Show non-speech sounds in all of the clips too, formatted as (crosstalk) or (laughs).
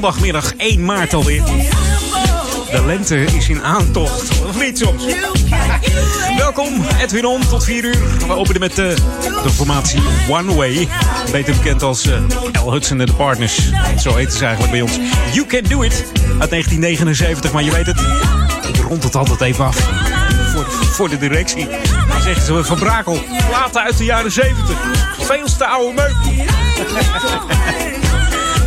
Zondagmiddag 1 maart alweer. De lente is in aantocht. Of niet soms? Welkom, Edwin On, tot 4 uur. We openen met de, de formatie One Way. Beter bekend als uh. Hudson en de Partners. Zo heet ze eigenlijk bij ons. You Can Do It uit 1979. Maar je weet het, ik rond het altijd even af. Voor, voor de directie. Dan zeggen ze van Brakel, platen uit de jaren 70. Veel te oude meuk. (laughs)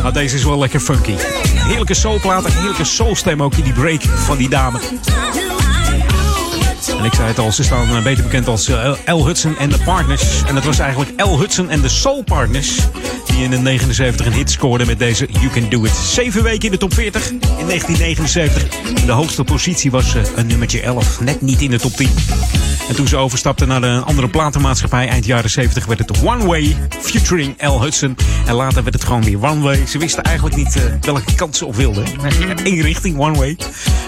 Maar deze is wel lekker funky. Heerlijke soulplaat, heerlijke soulstem ook in die break van die dame. En ik zei het al, ze staan beter bekend als L. Hudson en de Partners. En dat was eigenlijk L. Hudson en de Soul Partners. Die in de 79 een hit scoorden met deze You Can Do It. Zeven weken in de top 40 in 1979. De hoogste positie was een nummertje 11. Net niet in de top 10. En toen ze overstapten naar een andere platenmaatschappij eind jaren 70 werd het One Way featuring L. Hudson. En later werd het gewoon weer One Way. Ze wisten eigenlijk niet uh, welke kant ze op wilden. Eén (laughs) richting, One Way.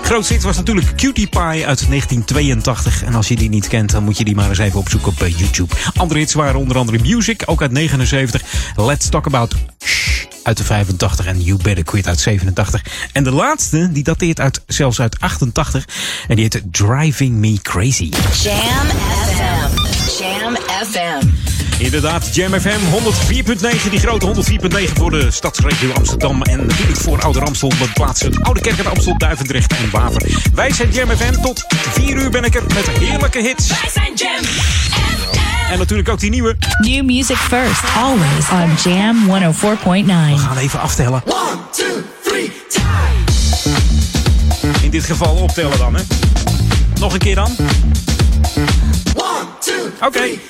Grootste hit was natuurlijk Cutie Pie uit 1982. En als je die niet kent, dan moet je die maar eens even opzoeken op uh, YouTube. Andere hits waren onder andere Music, ook uit 79. Let's Talk About uit de 85 en You Better Quit uit 87. En de laatste, die dateert uit, zelfs uit 88. En die heet Driving Me Crazy. Jam FM. Jam FM. Inderdaad, Jam FM 104.9, die grote 104.9 voor de stadsregio Amsterdam. En natuurlijk voor Oude Ramstel, dat plaatsen Oude Kerk en Amstel, Duivendrecht en Waver. Wij zijn Jam FM, tot 4 uur ben ik er met heerlijke hits. Wij zijn Jam FM. En natuurlijk ook die nieuwe. New music first, always on Jam 104.9. We gaan even aftellen. 1, 2, 3, In dit geval optellen dan, hè. Nog een keer dan. 1, 2, Oké. Okay.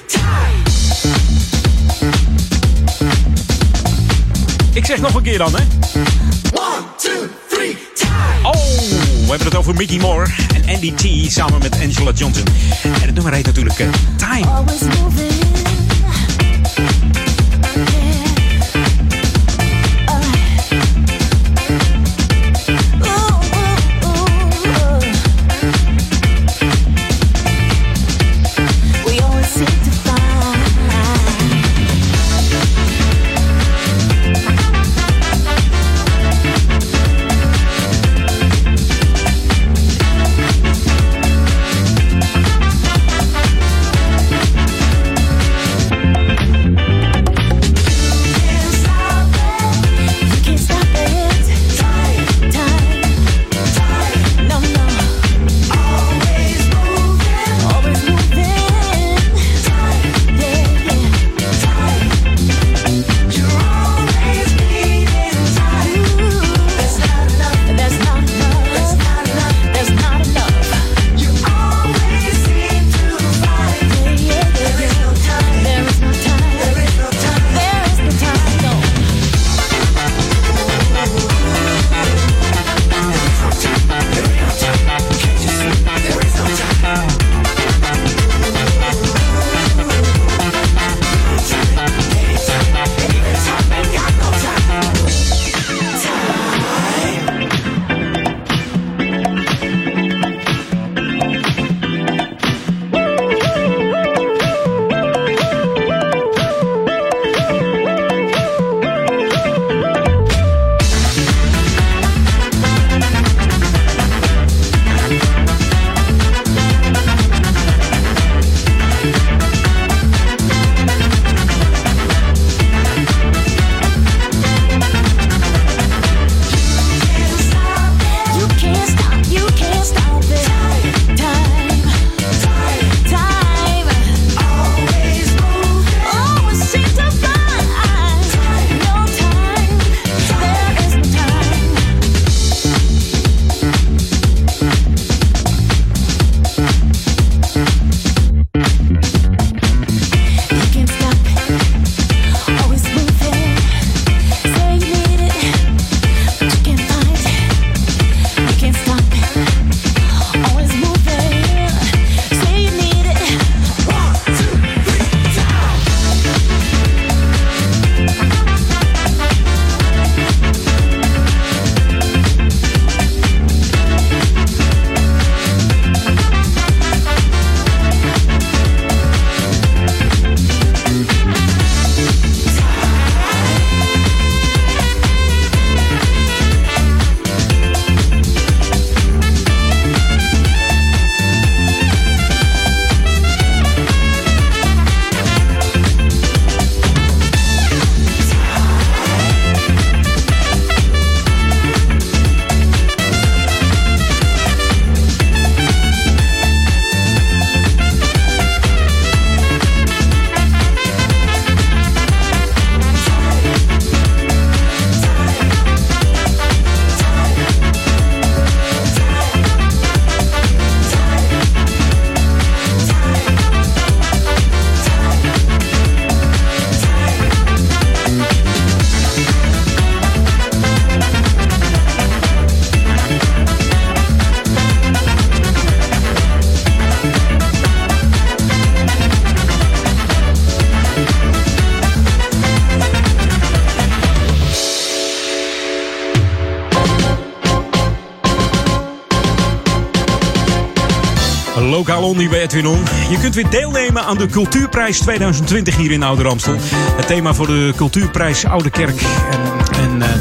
Ik zeg nog een keer dan, hè. 1, 2, 3, Oh, we hebben het over Mickey Moore en Andy T samen met Angela Johnson. En het nummer heet natuurlijk uh, Time. Lokaal Ondi bij Edwin. Je kunt weer deelnemen aan de Cultuurprijs 2020 hier in Ouder Amstel. Het thema voor de Cultuurprijs Oude Kerk en,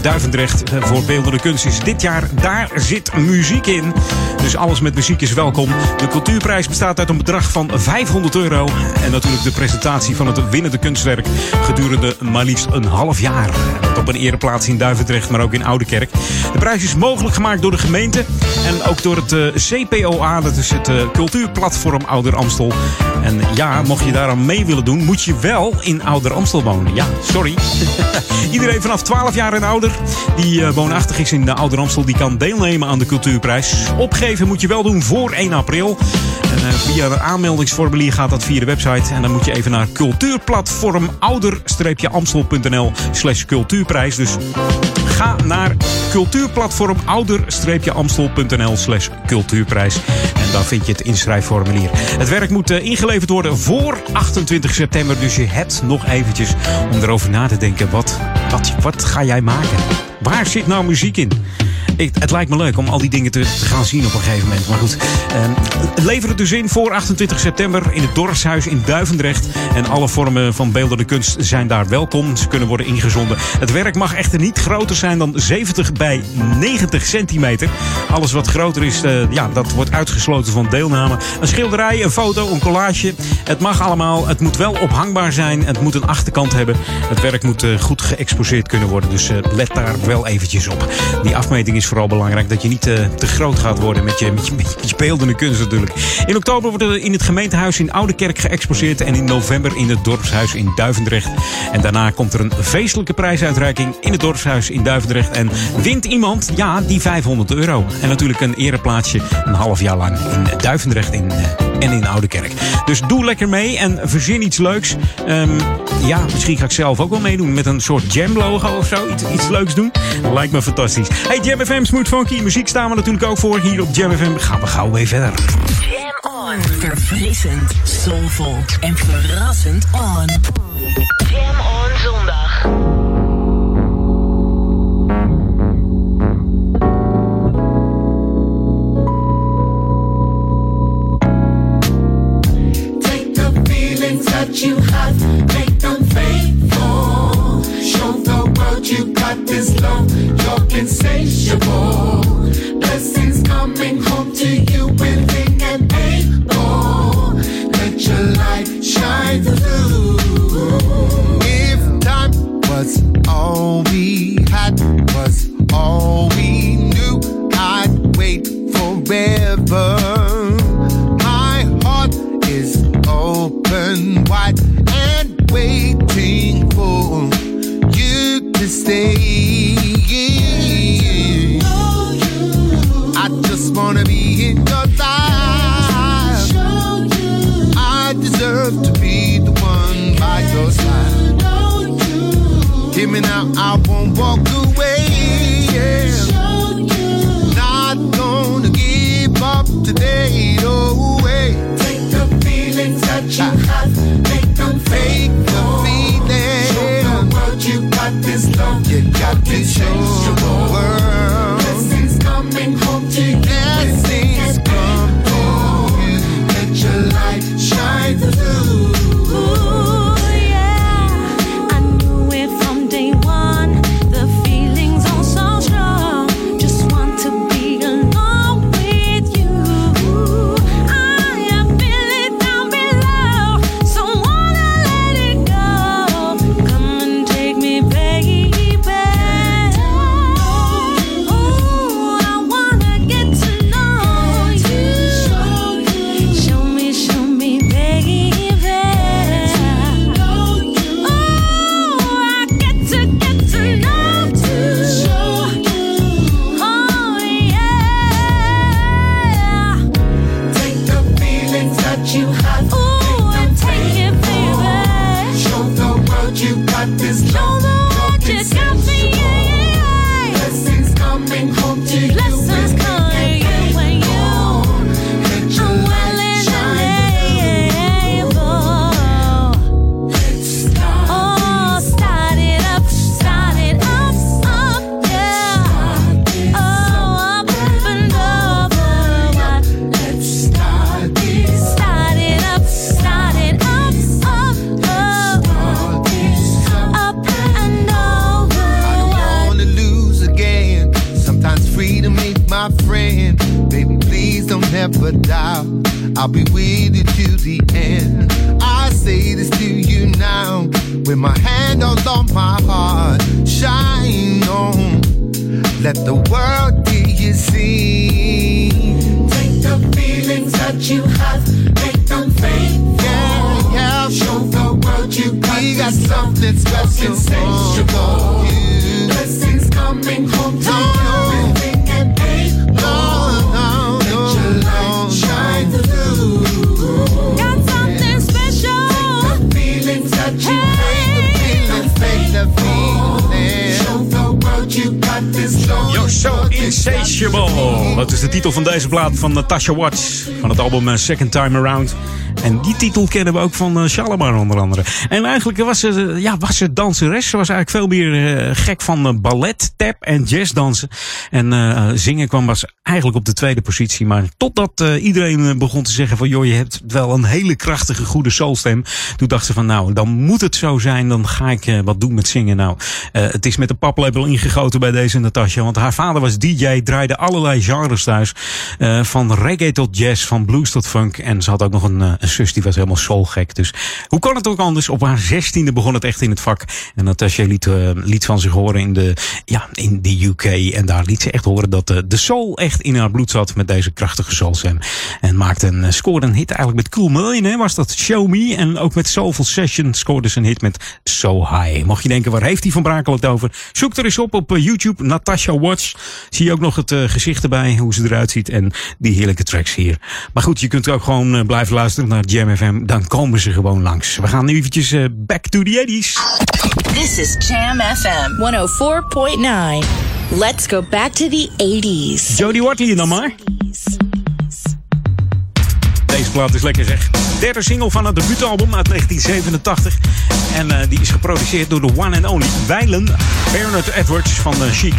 Duivendrecht voor beeldende kunst is dit jaar Daar zit muziek in. Dus alles met muziek is welkom. De Cultuurprijs bestaat uit een bedrag van 500 euro. En natuurlijk de presentatie van het winnende kunstwerk gedurende maar liefst een half jaar. Op een ereplaats in Duivendrecht, maar ook in Oude Kerk. De prijs is mogelijk gemaakt door de gemeente en ook door het uh, CPOA, dat is het uh, cultuurplatform Ouder Amstel. En ja, mocht je daaraan mee willen doen, moet je wel in Ouder Amstel wonen. Ja, sorry. (laughs) Iedereen vanaf 12 jaar en ouder die uh, woonachtig is in de Ouder Amstel, die kan deelnemen aan de Cultuurprijs. Opgeven moet je wel doen voor 1 april. En via een aanmeldingsformulier gaat dat via de website. En dan moet je even naar cultuurplatform ouder-amstel.nl slash cultuurprijs. Dus ga naar cultuurplatform ouder-amstel.nl slash cultuurprijs. En daar vind je het inschrijfformulier. Het werk moet uh, ingeleverd worden voor 28 september. Dus je hebt nog eventjes om erover na te denken. Wat, wat, wat ga jij maken? Waar zit nou muziek in? Ik, het lijkt me leuk om al die dingen te, gaan zien op een gegeven moment. Maar goed, eh, lever het dus in voor 28 september in het Dorpshuis in Duivendrecht. En alle vormen van beeldende kunst zijn daar welkom. Ze kunnen worden ingezonden. Het werk mag echter niet groter zijn dan 70 bij 90 centimeter. Alles wat groter is, uh, ja, dat wordt uitgesloten van deelname. Een schilderij, een foto, een collage. Het mag allemaal. Het moet wel ophangbaar zijn. Het moet een achterkant hebben. Het werk moet uh, goed geëxposeerd kunnen worden. Dus let daar wel eventjes op. Die afmeting is vooral belangrijk dat je niet uh, te groot gaat worden met je, met je, beeldende kunst natuurlijk. In oktober wordt er in het gemeentehuis in Oudekerk geëxposeerd en in november in het dorpshuis in Duivendrecht. En daarna komt er een feestelijke prijsuitreiking in het dorpshuis in Duivendrecht. En wint iemand, ja, die 500 euro. En natuurlijk een ereplaatsje een half jaar lang in Duivendrecht in, uh, en in Oudekerk. Dus doe lekker mee en verzin iets leuks. Um, ja, misschien ga ik zelf ook wel meedoen met een soort jam logo of zo. Iets, iets leuks doen. Lijkt me fantastisch. Hey, Jam FM, Smooth Funky. Muziek staan we natuurlijk ook voor hier op Jam FM. Gaan we gauw weer verder. Jam on. Verfrissend, soulvol en verrassend on. Jam on If time was all we had, was all we knew, I'd wait forever. My heart is open wide me now, I won't walk away. Yeah. Not gonna give up today, no way. Take the feelings that you ah. have, make them Fake the feeling. Show the world you got this love, You got to show the deze plaat van Natasha Watts. Van het album eh, Second Time Around. En die titel kennen we ook van eh, Shalimar onder andere. En eigenlijk was ze, eh, ja, was ze danseres. Ze was eigenlijk veel meer gek van ballet, tap en jazzdansen. En zingen kwam was eigenlijk op de tweede positie. Maar totdat eh, iedereen eh, begon te zeggen van... joh, je hebt wel een hele krachtige, goede soulstem. Toen dacht ze van nou, dan moet het zo zijn. Dan ga ik eh, wat doen met zingen. Nou, het is met de paplepel ingegoten bij deze Natasha. Want haar vader was DJ, draaide allerlei genres thuis. Van reggae tot jazz, van blues tot funk. En ze had ook nog een, zus die was helemaal soulgek. Dus hoe kan het ook anders? Op haar zestiende begon het echt in het vak. En Natasha liet, liet van zich horen in de, ja, in de UK. En daar liet ze echt horen dat de soul echt in haar bloed zat met deze krachtige soulstem. En maakte een, eh, scoorde een hit eigenlijk met Cool Million, was dat Show Me. En ook met Soulful Session scoorde ze een hit met So High. Mocht je denken, waar heeft hij van Brakel het over? Zoek er eens op op eh, YouTube, Natasha Watts. Zie je ook nog het eh, gezicht erbij, hoe ze eruit ziet en die heerlijke tracks hier. Maar goed, je kunt ook gewoon blijven luisteren naar Jam FM. Dan komen ze gewoon langs. We gaan nu eventjes back to the 80s. This is Jam FM 104.9. Let's go back to the 80s. Jodie Watley dan maar. Deze plaat is lekker zeg. Derde single van het debuutalbum uit 1987. En eh, die is geproduceerd door de one and only Weilen Bernard Edwards van uh, Chic.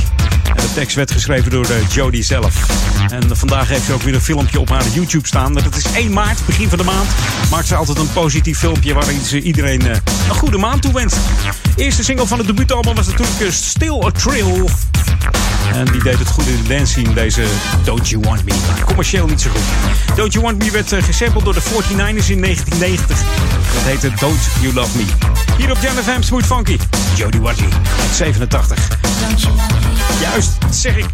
En de tekst werd geschreven door uh, Jodie zelf. En vandaag heeft ze ook weer een filmpje op haar YouTube staan. Dat is 1 maart, begin van de maand. Maakt ze altijd een positief filmpje waarin ze iedereen een goede maand toewenst. Eerste single van het debuutalbum was natuurlijk Still a Trill. En die deed het goed in de dance scene, deze Don't You Want Me. Commercieel niet zo goed. Don't You Want Me werd uh, gesampled door de 49ers in 1990. Dat heette Don't You Love Me. Hier op Jam FM Smooth Funky. Jodie Watley uit 87. Juist, zeg ik.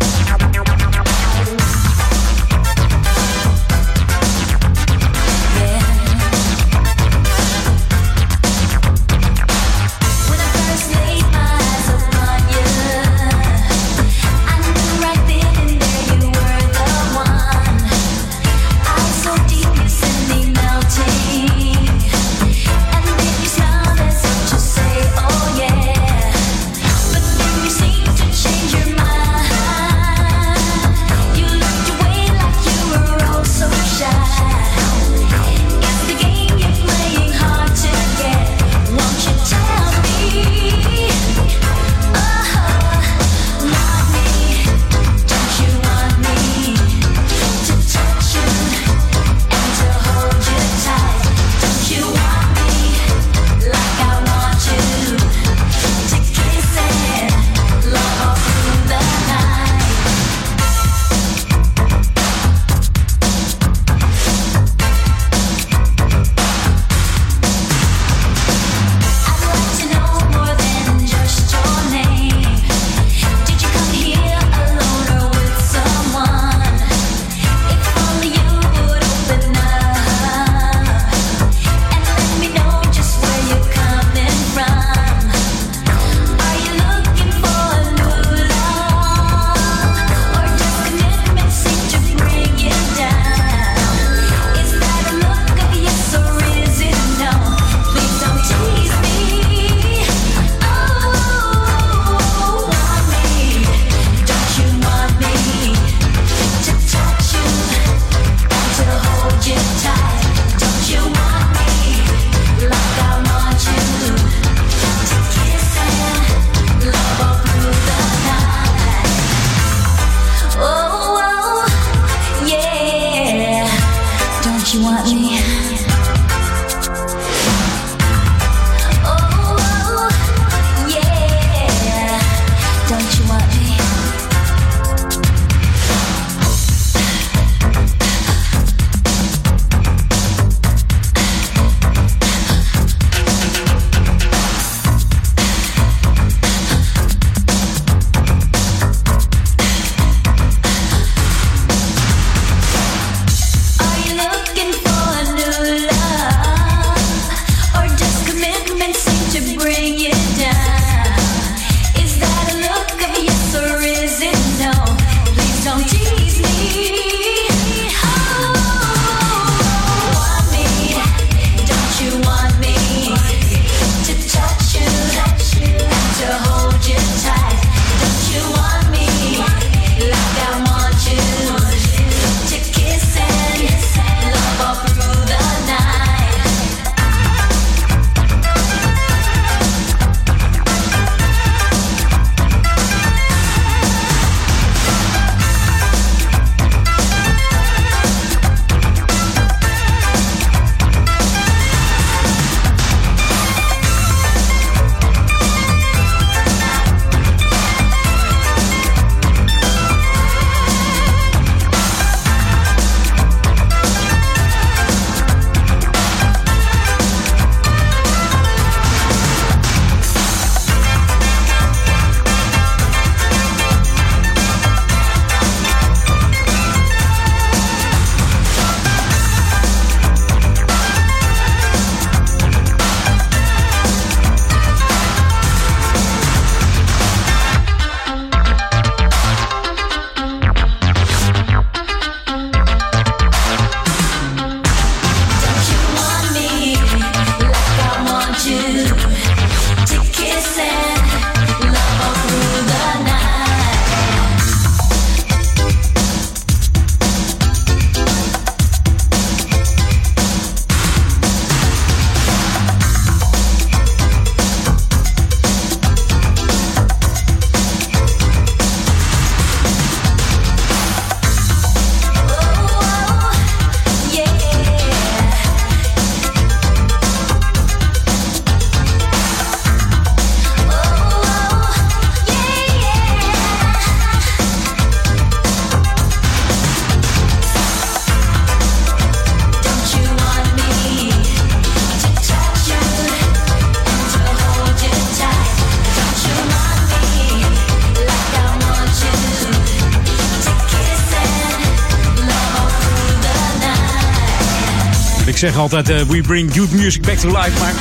Zeg altijd, eh, we bring good music back to life. Maar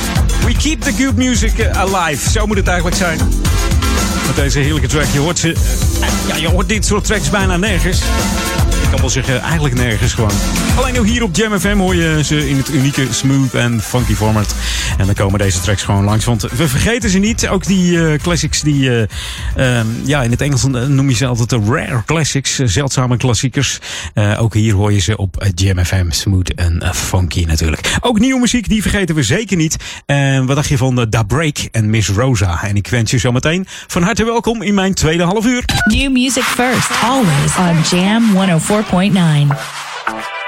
we keep the good music eh, alive. Zo moet het eigenlijk zijn. Met deze heerlijke track. Je hoort, ze, eh, ja, je hoort dit soort tracks bijna nergens. Ik kan wel zeggen, eigenlijk nergens gewoon. Alleen nu hier op Jam FM hoor je ze in het unieke smooth en funky format. En dan komen deze tracks gewoon langs. Want we vergeten ze niet. Ook die classics die, ehm, ja, in het Engels noem je ze altijd de rare classics. zeldzame klassiekers. Ook hier hoor je ze op Jam FM. Smooth en eh, funky natuurlijk. Ook nieuwe muziek, die vergeten we zeker niet. En wat dacht je van de Da Break en Miss Rosa? En ik wens je zometeen van harte welkom in mijn tweede half uur. New music first, always on Jam 104.9.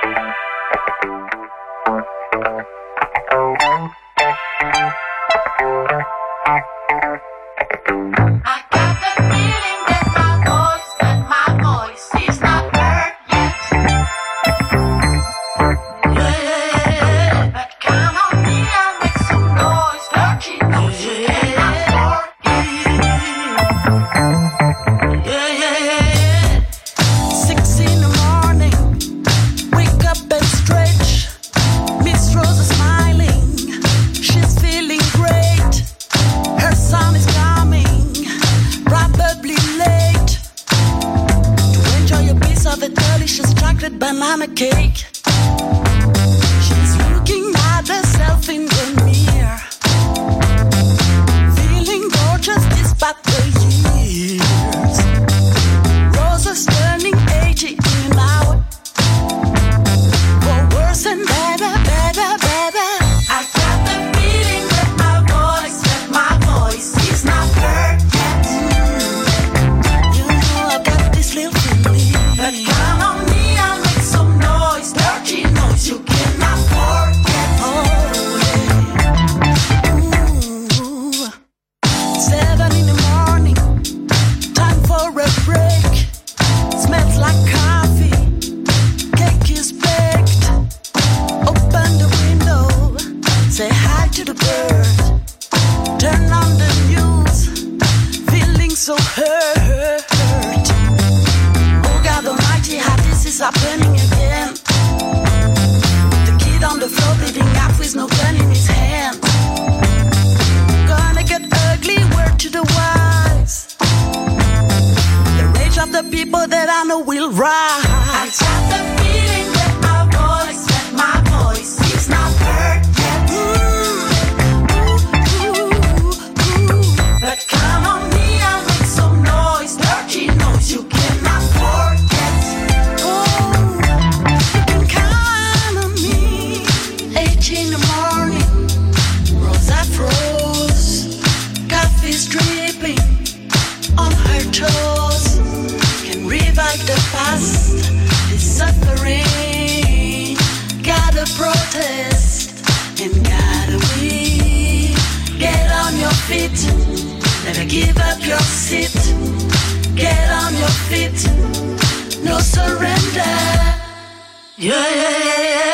hi to the bird. Turn on the news, feeling so hurt. Oh God Almighty, how this is happening again. The kid on the floor with no gun in his hand. Gonna get ugly, word to the wise. The rage of the people that I know will rise. Surrender. Yeah, yeah, yeah, yeah.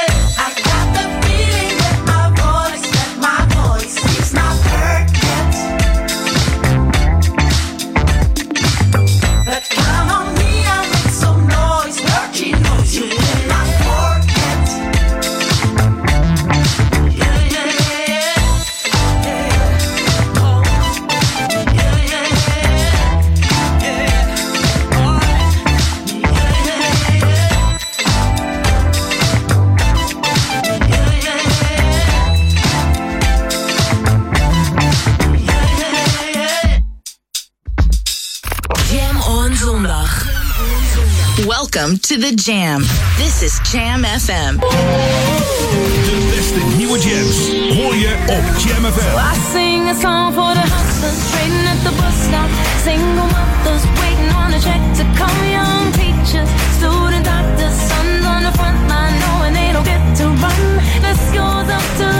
Welcome to the Jam. This is Jam FM. De beste nieuwe jams hoor je op Jam FM. I sing a song for the hustlers trading at the bus stop. Single mothers waiting on a check to come. Young teachers, student doctors, sons on the front line knowing they don't get to run. This goes up to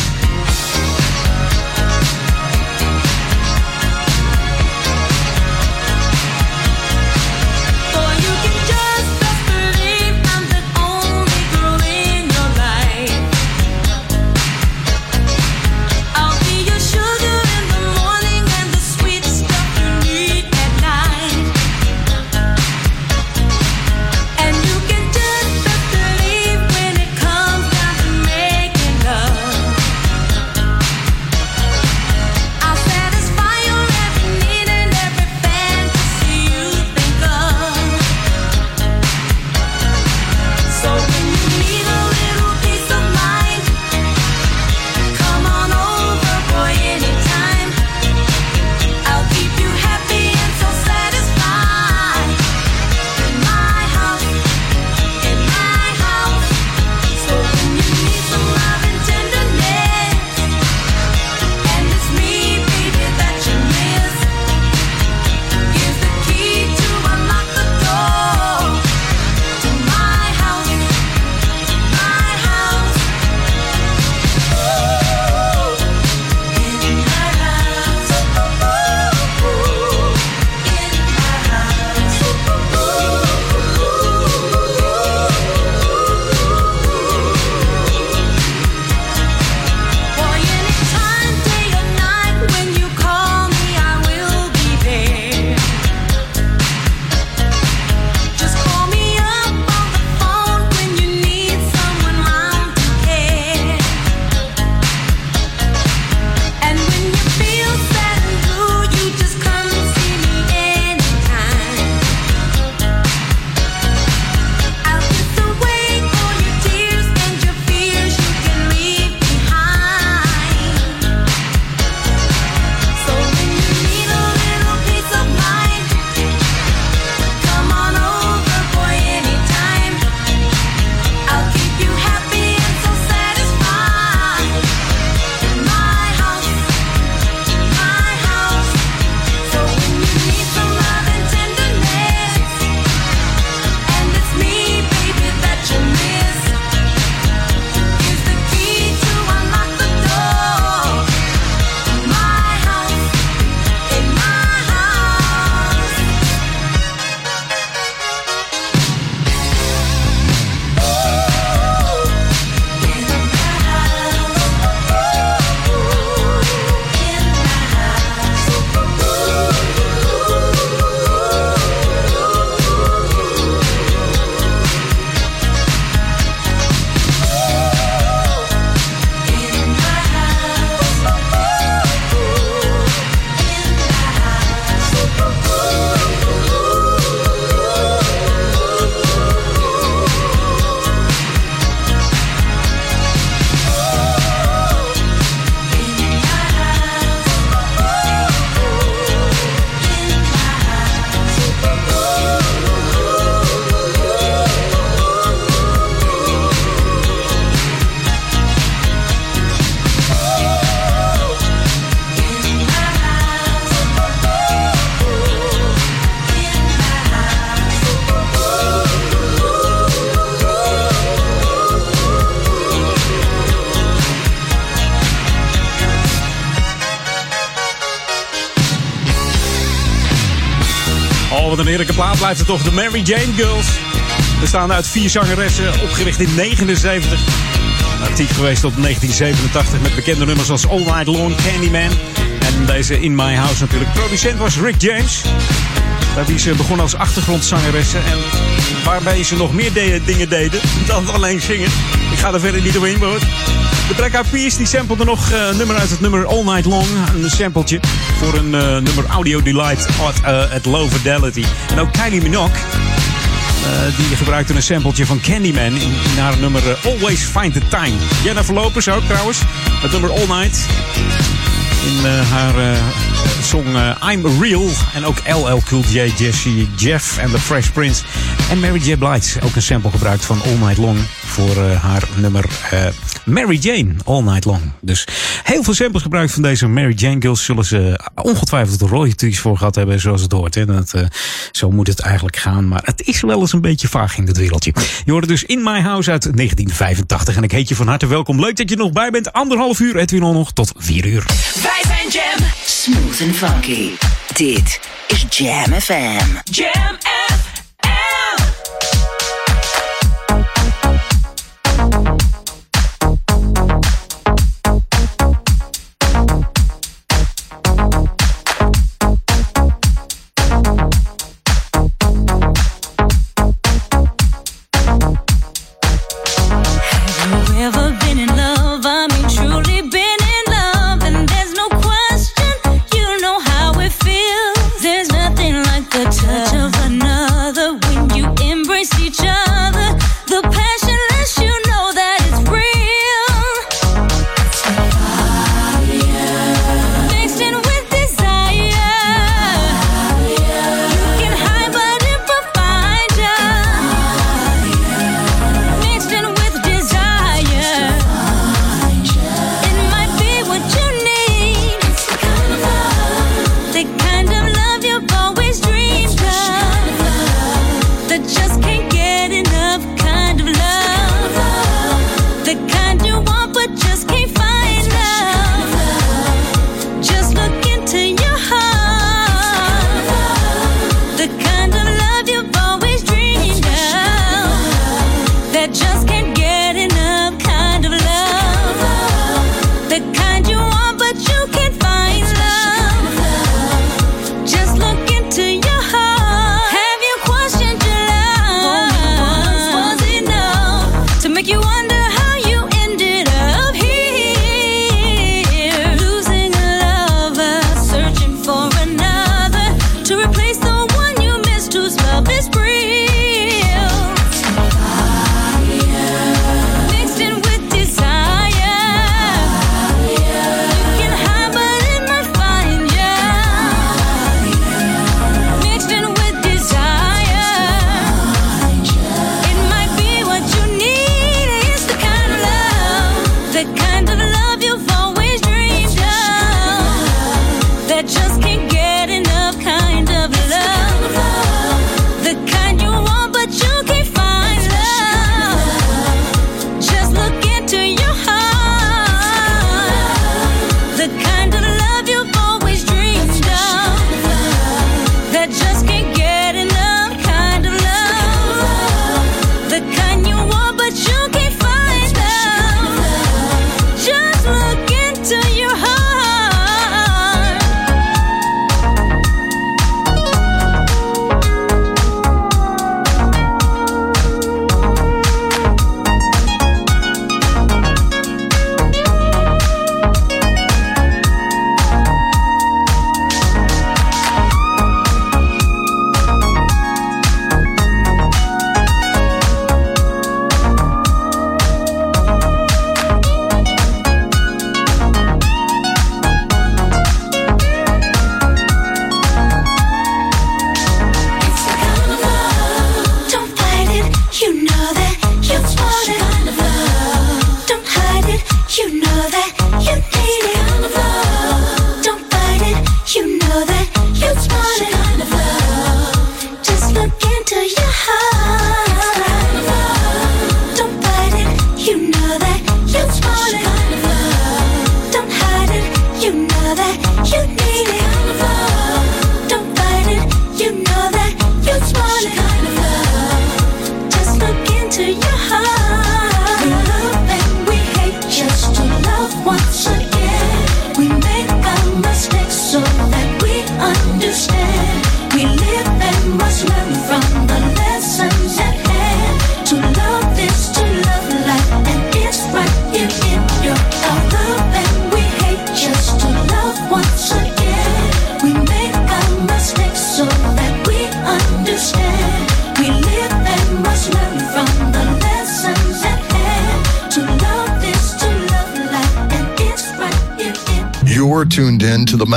plaat blijft het toch de Mary Jane Girls. Bestaan uit vier zangeressen, opgericht in 79. Actief geweest tot 1987 met bekende nummers als All Night Long, Candyman. En deze In My House natuurlijk. Producent was Rick James. Bij wie ze begon als achtergrondzangeressen. En waarbij ze nog meer dingen deden dan alleen zingen. Ik ga er verder niet doorheen, hoor. De Eyed Peas die samplede nog eh, een nummer uit het nummer All Night Long. Een sampletje voor een eh, nummer Audio Delight at, eh, at Low Fidelity. En ook Kylie Minogue. die gebruikte een sampletje van Candyman in, in haar nummer Always Find the Time. Jennifer Lopez ook trouwens. Het nummer All Night. In haar eh, song eh, I'm Real. En ook LL Cool J, Jesse, Jeff en The Fresh Prince. En Mary J. Blige. Ook een sample gebruikt van All Night Long. Voor eh, haar nummer eh, Mary Jane. All Night Long. Dus heel veel samples gebruikt van deze Mary Jane Girls. Zullen ze ongetwijfeld de royalties voor gehad hebben. Zoals het hoort. Hè. Dat, zo moet het eigenlijk gaan. Maar het is wel eens een beetje vaag in dit wereldje. Je hoort dus In My House uit 1985. En ik heet je van harte welkom. Leuk dat je nog bij bent. Anderhalf uur. Edwin al nog tot vier uur. Wij zijn Jam. Smooth and funky. Dit is Jam FM. Jam FM.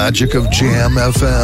magic of Jam FM.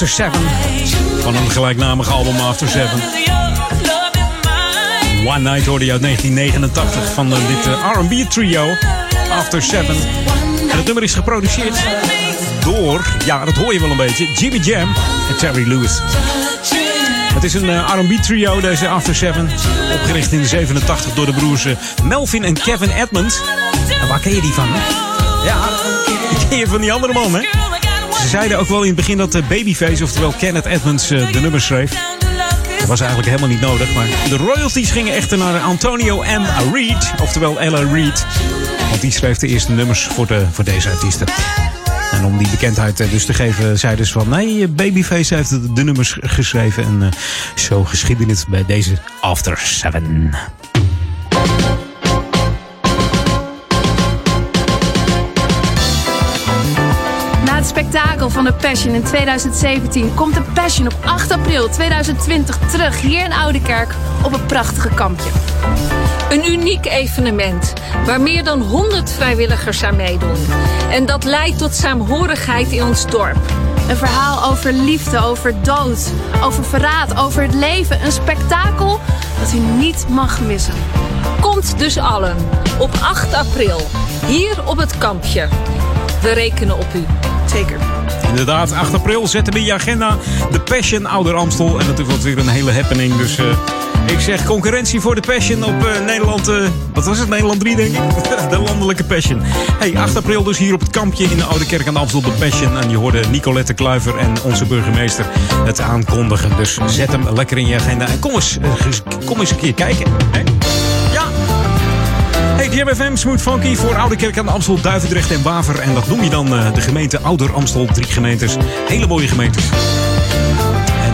After Seven. Van een gelijknamig album After Seven. One Night hoorde je uit 1989 van eh, dit eh, R&B trio After Seven. En het nummer is geproduceerd door, ja dat hoor je wel een beetje, Jimmy Jam en Terry Lewis. Het is een eh, R&B trio, deze After Seven. Opgericht in 87 door de broers Melvin en Kevin Edmonds. Waar ken je die van? Ja, (laughs) die ken je van die andere man, hè? zeiden ook wel in het begin dat eh, Babyface, oftewel Kenneth Edmonds, eh, de nummers schreef. Dat was eigenlijk helemaal niet nodig, maar de royalties gingen echter naar Antonio M. Reed, oftewel Ella Reed. Want die schreef de eerste nummers voor, de, voor deze artiesten. En om die bekendheid eh, dus te geven, zei dus van nee, Babyface heeft de nummers geschreven. En zo geschiedenis het bij deze After Seven. Spektakel van de Passion in 2017 komt de Passion op 8 april 2020 terug hier in Oudekerk op een prachtige kampje. Een uniek evenement waar meer dan 100 vrijwilligers aan meedoen. En dat leidt tot saamhorigheid in ons dorp. Een verhaal over liefde, over dood, over verraad, over het leven. Een spektakel dat u niet mag missen. Komt dus allen op 8 april hier op het kampje. We rekenen op u. Zeker. Inderdaad, 8 april zetten we in je agenda. De Passion Ouder Amstel. En natuurlijk wordt weer een hele happening. Dus uh, ik zeg concurrentie voor de Passion op uh, Nederland. Uh, wat was het? Nederland 3, denk ik. (laughs) de landelijke Passion. Hey, 8 april dus hier op het kampje in de Oude Kerk aan de Amstel. De Passion. En je hoorde Nicolette Kluiver en onze burgemeester het aankondigen. Dus zet hem lekker in je agenda. En kom eens, kom eens een keer kijken. Hey, JMFM Smooth Funky voor Oude Kerk aan de Amstel, Duivendrecht en Waver. En dat noem je dan uh, de gemeente Ouder Amstel. Drie gemeentes. Hele mooie gemeentes.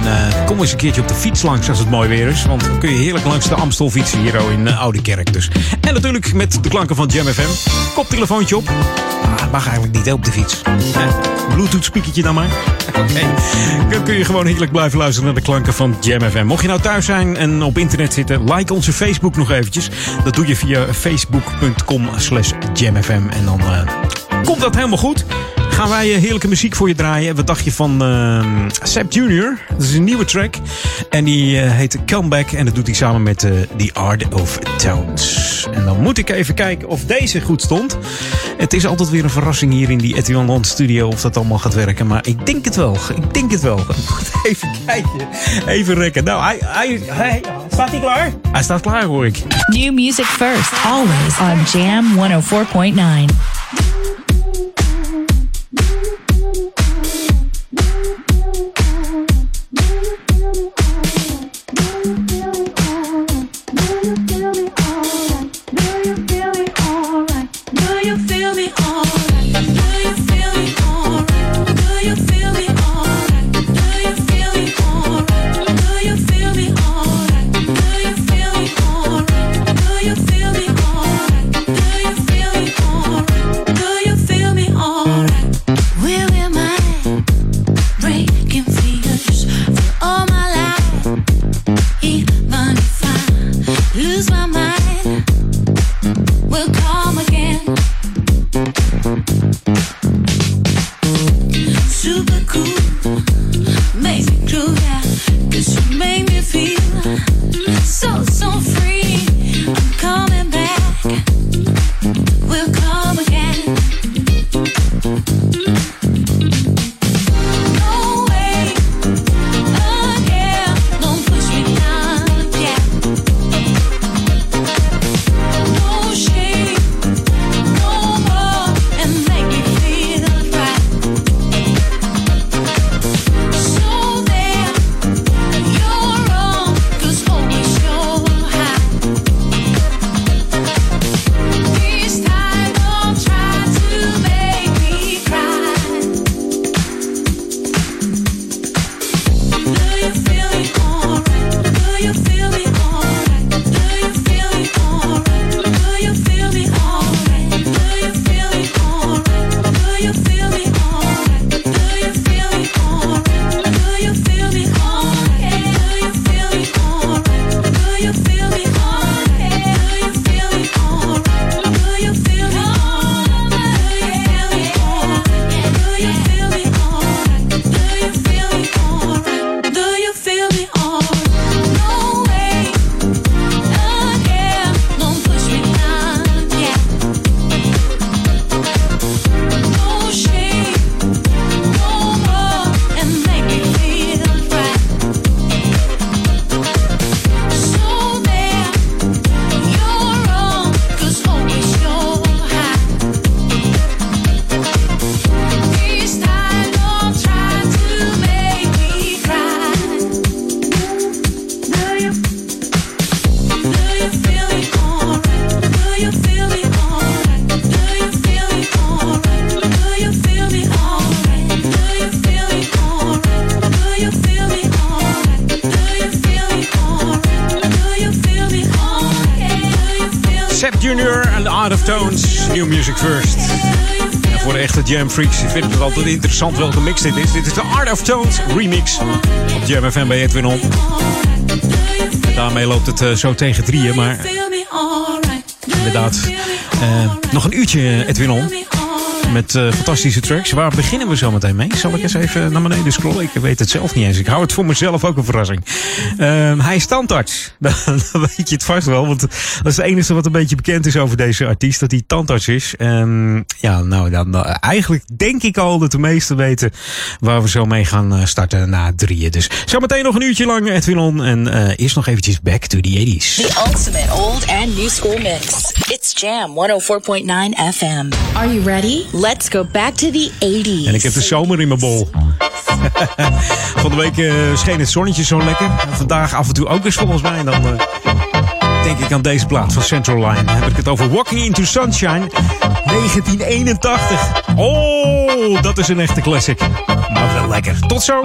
Uh, kom eens een keertje op de fiets langs als het mooi weer is. Want dan kun je heerlijk langs de Amstel fietsen hier in uh, Oude Kerk dus. En natuurlijk met de klanken van JamFM. Koptelefoontje op. Ah, mag eigenlijk niet op de fiets. Eh, Bluetooth speakertje dan maar. (laughs) Oké. Dan kun je gewoon heerlijk blijven luisteren naar de klanken van Jam FM. Mocht je nou thuis zijn en op internet zitten, like onze Facebook nog eventjes. Dat doe je via facebook.com slash jamfm. En dan uh, komt dat helemaal goed. Gaan wij heerlijke muziek voor je draaien. Wat dacht je van uh, Sap Jr.? Dat is een nieuwe track. En die uh, heet Comeback. En dat doet hij samen met uh, The Art of Tones. En dan moet ik even kijken of deze goed stond. Het is altijd weer een verrassing hier in die Etienne studio of dat allemaal gaat werken. Maar ik denk het wel. Ik denk het wel. (laughs) Even kijken. Even rekken. Nou, hij, hij, hij, staat hij klaar? Hij staat klaar hoor ik. New music first. Always on Jam 104.9. Seth Junior en Art of Tones, New Music First. En voor de echte Jam Freaks ik vind het altijd interessant welke mix dit is. Dit is de Art of Tones remix op Jam FM bij Edwin On. Daarmee loopt het eh, zo tegen drieën, maar inderdaad, eh, nog een uurtje Edwin On. Met eh, fantastische tracks. Waar beginnen we zo meteen mee? Zal ik eens even naar beneden scrollen? Ik weet het zelf niet eens. Ik hou het voor mezelf ook een verrassing. Ehm, hij is tandarts. (laughs) Dan, weet je het vast wel. Want dat is het enige wat een beetje bekend is over deze artiest. Dat hij tandarts is. Ehm, ja, nou dan eigenlijk denk ik al dat de meesten weten waar we zo mee gaan eh, starten na drieën. Dus zometeen nog een uurtje lang Edwin On. En eh, eerst nog eventjes back to the 80s. The ultimate old and new school mix. It's Jam 104.9 FM. Are you ready? Let's go back to the 80s. En ik heb de zomer in mijn bol. (laughs) Van de week eh, scheen het zonnetje zo lekker. En vandaag af en toe ook eens volgens mij. Dan eh, denk ik aan deze plaat van Central Line. Dan heb ik het over Walking into Sunshine 1981. Oh, dat is een echte classic. Maar wel lekker. Tot zo.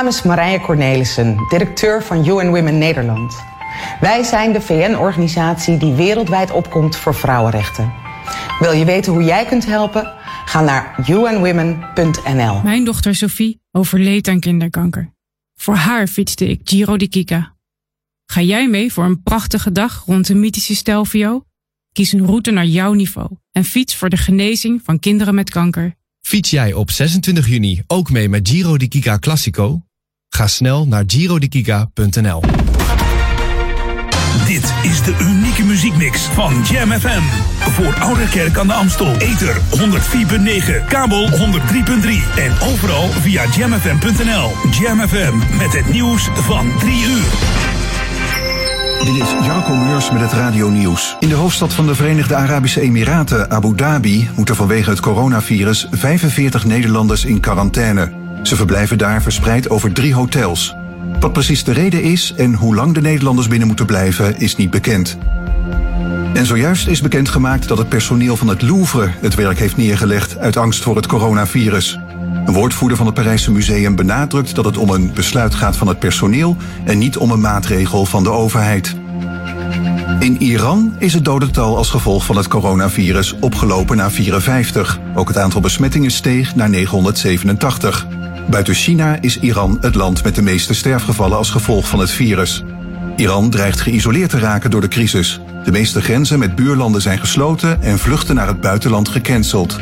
Naam is Marije Cornelissen, directeur van UN Women Nederland. Wij zijn de VN-organisatie die wereldwijd opkomt voor vrouwenrechten. Wil je weten hoe jij kunt helpen? Ga naar unwomen.nl. Mijn dochter Sophie overleed aan kinderkanker. Voor haar fietste ik Giro di Kika. Ga jij mee voor een prachtige dag rond de mythische Stelvio? Kies een route naar jouw niveau en fiets voor de genezing van kinderen met kanker. Fiets jij op 26 juni ook mee met Giro di Kika Classico? Ga snel naar girodikika.nl. Dit is de unieke muziekmix van Jam FM. Voor Ouderkerk aan de Amstel. Ether 104.9, kabel 103.3 en overal via jamfm.nl. Jam FM met het nieuws van 3 uur. Dit is Jarko Meurs met het Radio Nieuws. In de hoofdstad van de Verenigde Arabische Emiraten, Abu Dhabi, moeten vanwege het coronavirus 45 Nederlanders in quarantaine. Ze verblijven daar verspreid over drie hotels. Wat precies de reden is en hoe lang de Nederlanders binnen moeten blijven, is niet bekend. En zojuist is bekendgemaakt dat het personeel van het Louvre het werk heeft neergelegd uit angst voor het coronavirus. Een woordvoerder van het Parijse Museum benadrukt dat het om een besluit gaat van het personeel en niet om een maatregel van de overheid. In Iran is het dodental als gevolg van het coronavirus opgelopen naar 54. Ook het aantal besmettingen steeg naar 987. Buiten China is Iran het land met de meeste sterfgevallen als gevolg van het virus. Iran dreigt geïsoleerd te raken door de crisis. De meeste grenzen met buurlanden zijn gesloten en vluchten naar het buitenland gecanceld.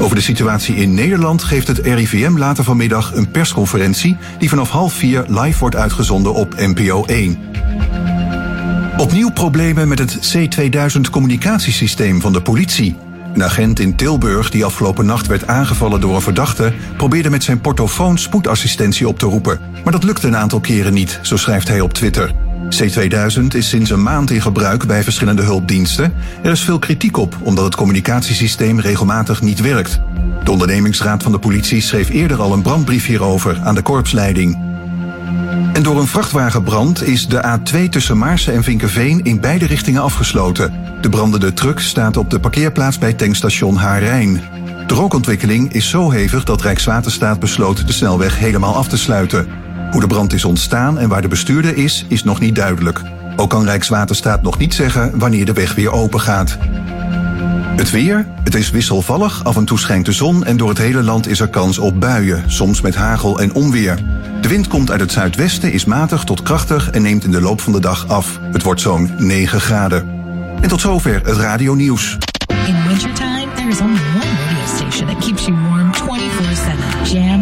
Over de situatie in Nederland geeft het RIVM later vanmiddag een persconferentie die vanaf half vier live wordt uitgezonden op NPO 1. Opnieuw problemen met het C2000 communicatiesysteem van de politie. Een agent in Tilburg die afgelopen nacht werd aangevallen door een verdachte probeerde met zijn portofoon spoedassistentie op te roepen. Maar dat lukte een aantal keren niet, zo schrijft hij op Twitter. C2000 is sinds een maand in gebruik bij verschillende hulpdiensten. Er is veel kritiek op omdat het communicatiesysteem regelmatig niet werkt. De ondernemingsraad van de politie schreef eerder al een brandbrief hierover aan de korpsleiding. En door een vrachtwagenbrand is de A2 tussen Maarsen en Vinkenveen in beide richtingen afgesloten. De brandende truck staat op de parkeerplaats bij tankstation Haarijn. De rookontwikkeling is zo hevig dat Rijkswaterstaat besloot de snelweg helemaal af te sluiten. Hoe de brand is ontstaan en waar de bestuurder is, is nog niet duidelijk. Ook kan Rijkswaterstaat nog niet zeggen wanneer de weg weer open gaat. Het weer, het is wisselvallig, af en toe schijnt de zon en door het hele land is er kans op buien, soms met hagel en onweer. De wind komt uit het zuidwesten, is matig tot krachtig en neemt in de loop van de dag af. Het wordt zo'n 9 graden. En tot zover het radio nieuws. In wintertime, there is only radio station that keeps you warm 24-7. Jam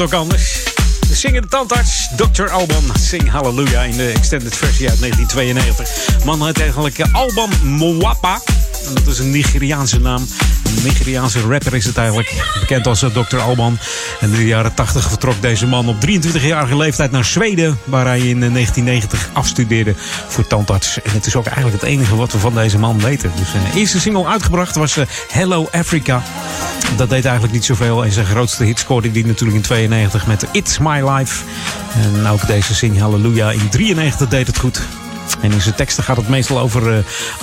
Het ook anders? De zingende tandarts, Dr. Alban, Sing Hallelujah in de extended versie uit 1992. Man heet eigenlijk Alban Mwapa. Dat is een Nigeriaanse naam. Een Nigeriaanse rapper is het eigenlijk. Bekend als eh, Dr. Alban. En in de jaren 80 vertrok deze man op 23-jarige leeftijd naar Zweden. Waar hij in 1990 afstudeerde voor tandarts. En het is ook eigenlijk het enige wat we van deze man weten. Dus de eerste single uitgebracht was eh, Hello Africa. Dat deed eigenlijk niet zoveel. En zijn grootste hit scoorde hij natuurlijk in 92 met It's My Life. En ook deze Sing Hallelujah in 93 deed het goed. En in zijn teksten gaat het meestal over, uh,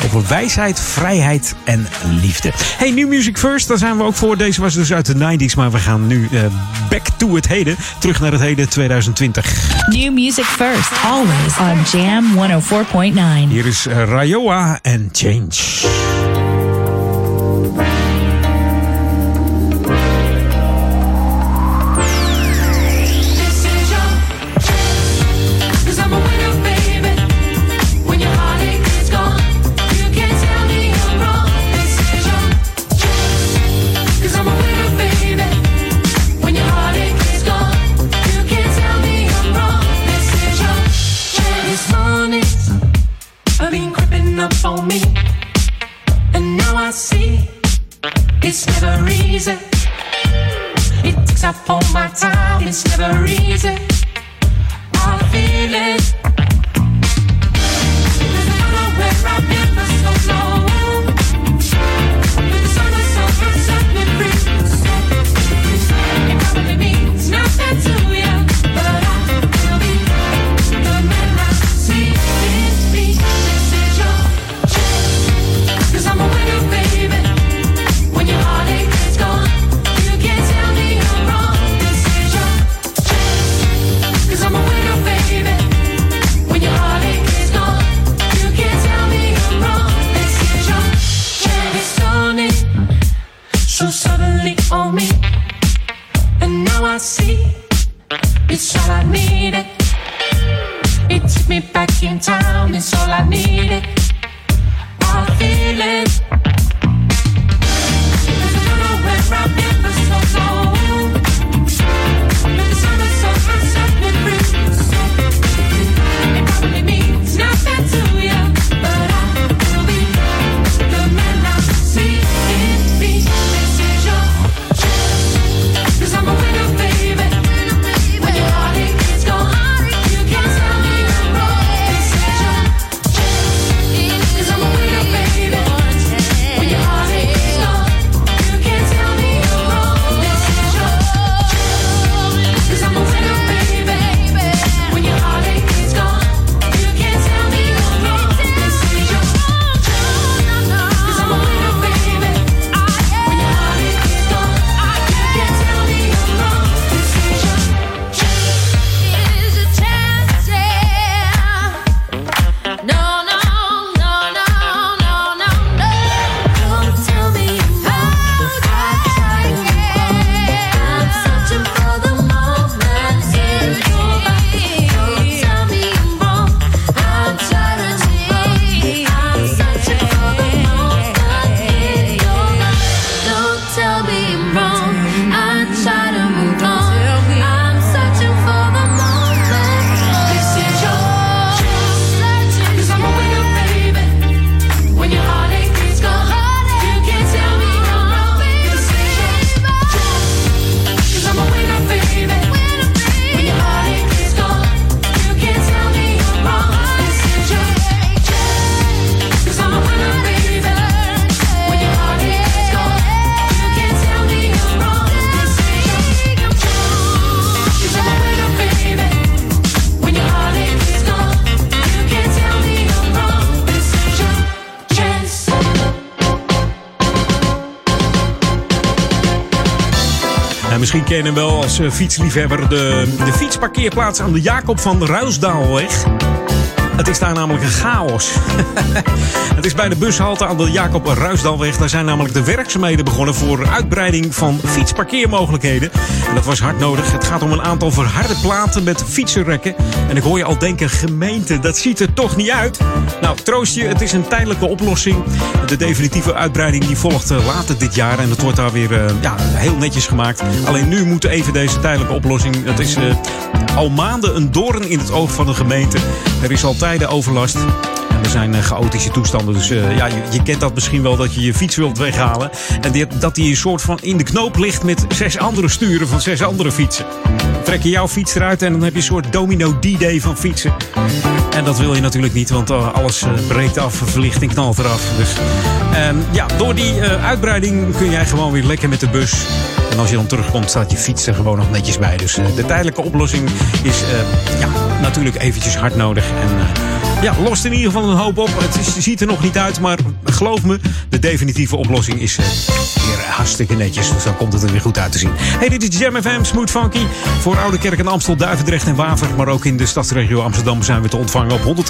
over wijsheid, vrijheid en liefde. Hey, New Music First, daar zijn we ook voor. Deze was dus uit de 90s, maar we gaan nu uh, back to het heden. Terug naar het heden 2020. New music first, always on Jam 104.9. Hier is uh, Rayoa en Change. Uh, fietsliefhebber. De, de fietsparkeerplaats aan de Jacob van Ruisdaalweg. Het is daar namelijk een chaos. (laughs) het is bij de bushalte aan de Jacob Ruisdalweg. Daar zijn namelijk de werkzaamheden begonnen voor uitbreiding van fietsparkeermogelijkheden. En dat was hard nodig. Het gaat om een aantal verharde platen met fietsenrekken. En ik hoor je al denken, gemeente, dat ziet er toch niet uit? Nou, troost je, het is een tijdelijke oplossing. De definitieve uitbreiding die volgt eh, later dit jaar. En het wordt daar weer uh, ja, heel netjes gemaakt. Alleen nu moet even deze tijdelijke oplossing... Het is uh, al maanden een doorn in het oog van de gemeente. Er is altijd overlast. En er zijn uh, chaotische toestanden. Dus uh, ja, je, kent dat misschien wel dat je je fiets wilt weghalen. En dat die een soort van in de knoop ligt met zes andere sturen van zes andere fietsen. Trek je jouw fiets eruit en dan heb je een soort domino D-day van fietsen. En dat wil je natuurlijk niet, want uh, alles breekt af, verlichting knalt eraf. Dus ehm, ja, door die uitbreiding kun jij gewoon weer lekker met de bus. En als je dan terugkomt, staat je fiets er gewoon nog netjes bij. Dus de tijdelijke oplossing is ja, natuurlijk eventjes hard nodig. En ja, lost in ieder geval een hoop op. Het is, ziet er nog niet uit, maar geloof me, de definitieve oplossing is uh, weer hartstikke netjes. Dus dan komt het er weer goed uit te zien. Hey, dit is Jam FM, Smooth Funky. Voor Oude Kerk en Amstel, Duivendrecht en Waver. Maar ook in de stadsregio Amsterdam zijn we te ontvangen op 104.9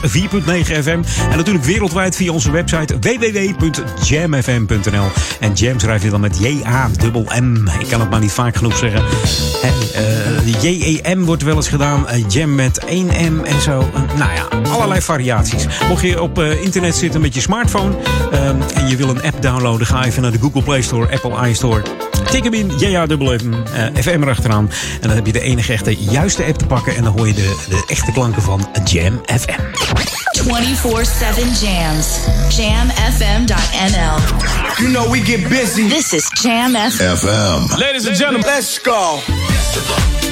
FM. En natuurlijk wereldwijd via onze website www.jamfm.nl. En Jam schrijf je dan met J-A-M-M. Ik kan het maar niet vaak genoeg zeggen. En, uh, J-E-M wordt wel eens gedaan. Uh, jam met 1M en zo. nou ja, allerlei variaties. Mocht je op uh, internet zitten met je smartphone en je wil een app downloaden, ga even naar de Google Play Store, Apple iStore. Tik hem in, JAWM, uh, FM erachteraan. En dan heb je de enige echte juiste app te pakken. En dan hoor je de, de echte klanken van Jam FM. 24-7 jams. Jamfm.nl You know we get busy. This is Jam FM. FM. Ladies and gentlemen, let's go. afterlife.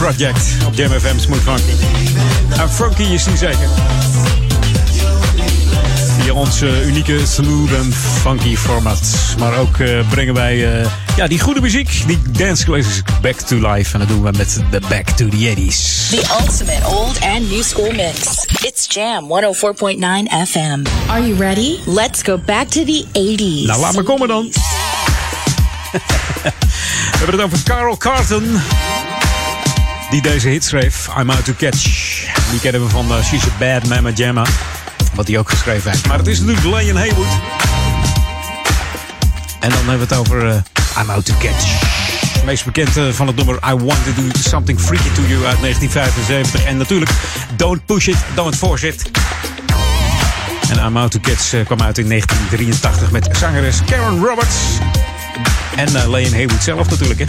Project. Op Jam FM Smooth Funky. En funky is die zeker. Via onze unieke smooth en funky format. Maar ook uh, brengen wij uh, ja, die goede muziek, die dance classics back to life. En dat doen we met de Back to the 80s. The ultimate old and new school mix. It's Jam 104.9 FM. Are you ready? Let's go back to the 80s. Nou, laat maar komen dan. (laughs) we hebben het over Carl Carton. Die deze hit schreef, I'm Out to Catch. Die kennen we van uh, She's a Bad Mama Jamma. Wat hij ook geschreven heeft. Maar het is natuurlijk Lion Haywood. En dan hebben we het over uh, I'm Out to Catch. Het meest bekend uh, van het nummer I Want to Do Something Freaky to You uit 1975. En natuurlijk Don't Push It, Don't Force It. En I'm Out to Catch kwam uit in 1983 met zangeres Karen Roberts. En uh, Haywood zelf natuurlijk, hè.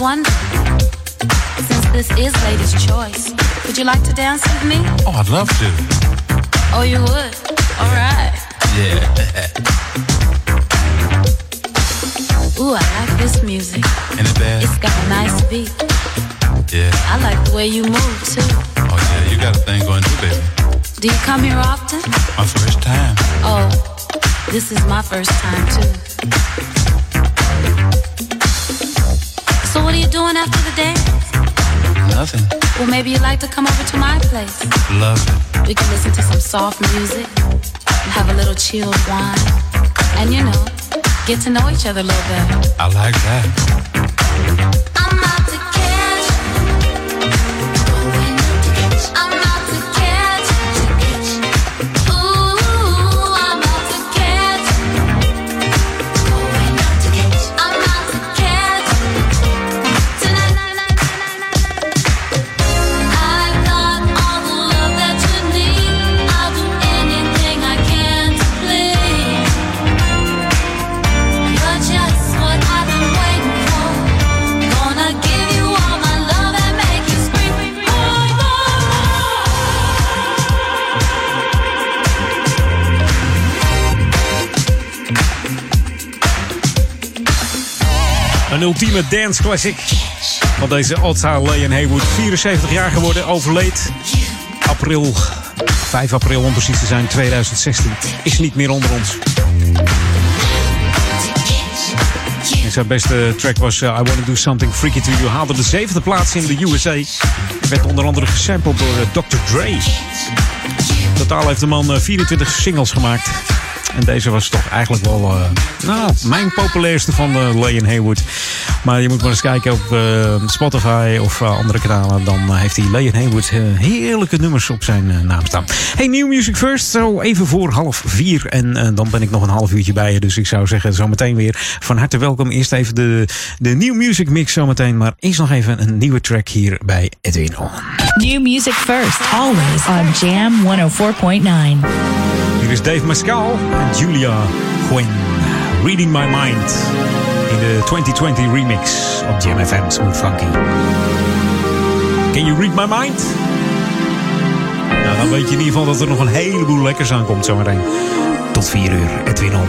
Wondering, since this is ladies' choice, would you like to dance with me? Oh, I'd love to. Chilled wine, And you know, get to know each other a little better. I like that. Ultieme dance classic. Van deze Otsa Leon Haywood, 74 jaar geworden, overleed. April, 5 april om precies te zijn, 2016. Is niet meer onder ons. Zijn beste track was uh, I Wanna Do Something Freaky To You. Haalde de zevende plaats in de USA. Werd onder andere gesampled door uh, Dr. Dre. Totaal heeft de man uh, 24 singles gemaakt. En deze was toch eigenlijk wel nou, mijn populairste van Leon Haywood. Maar je moet maar eens kijken op uh, Spotify of andere kanalen. Dan heeft hij Leon Haywood heerlijke nummers op zijn naam staan. Hey, New Music First. Zo even voor half vier. En dan ben ik nog een half uurtje bij je. Dus ik zou zeggen zometeen weer van harte welkom. Eerst even de, de New Music Mix zometeen. Maar eerst nog even een nieuwe track hier bij Edwin On. New Music First. Always on Jam 104.9. Hier is Dave Mescal en Julia Gwen. Reading My Mind. De 2020 remix op Jam FM Smooth Funky. Can you read my mind? Nou, dan weet je in ieder geval dat er nog een heleboel lekkers aankomt zometeen. Tot 4 uur, Edwin On.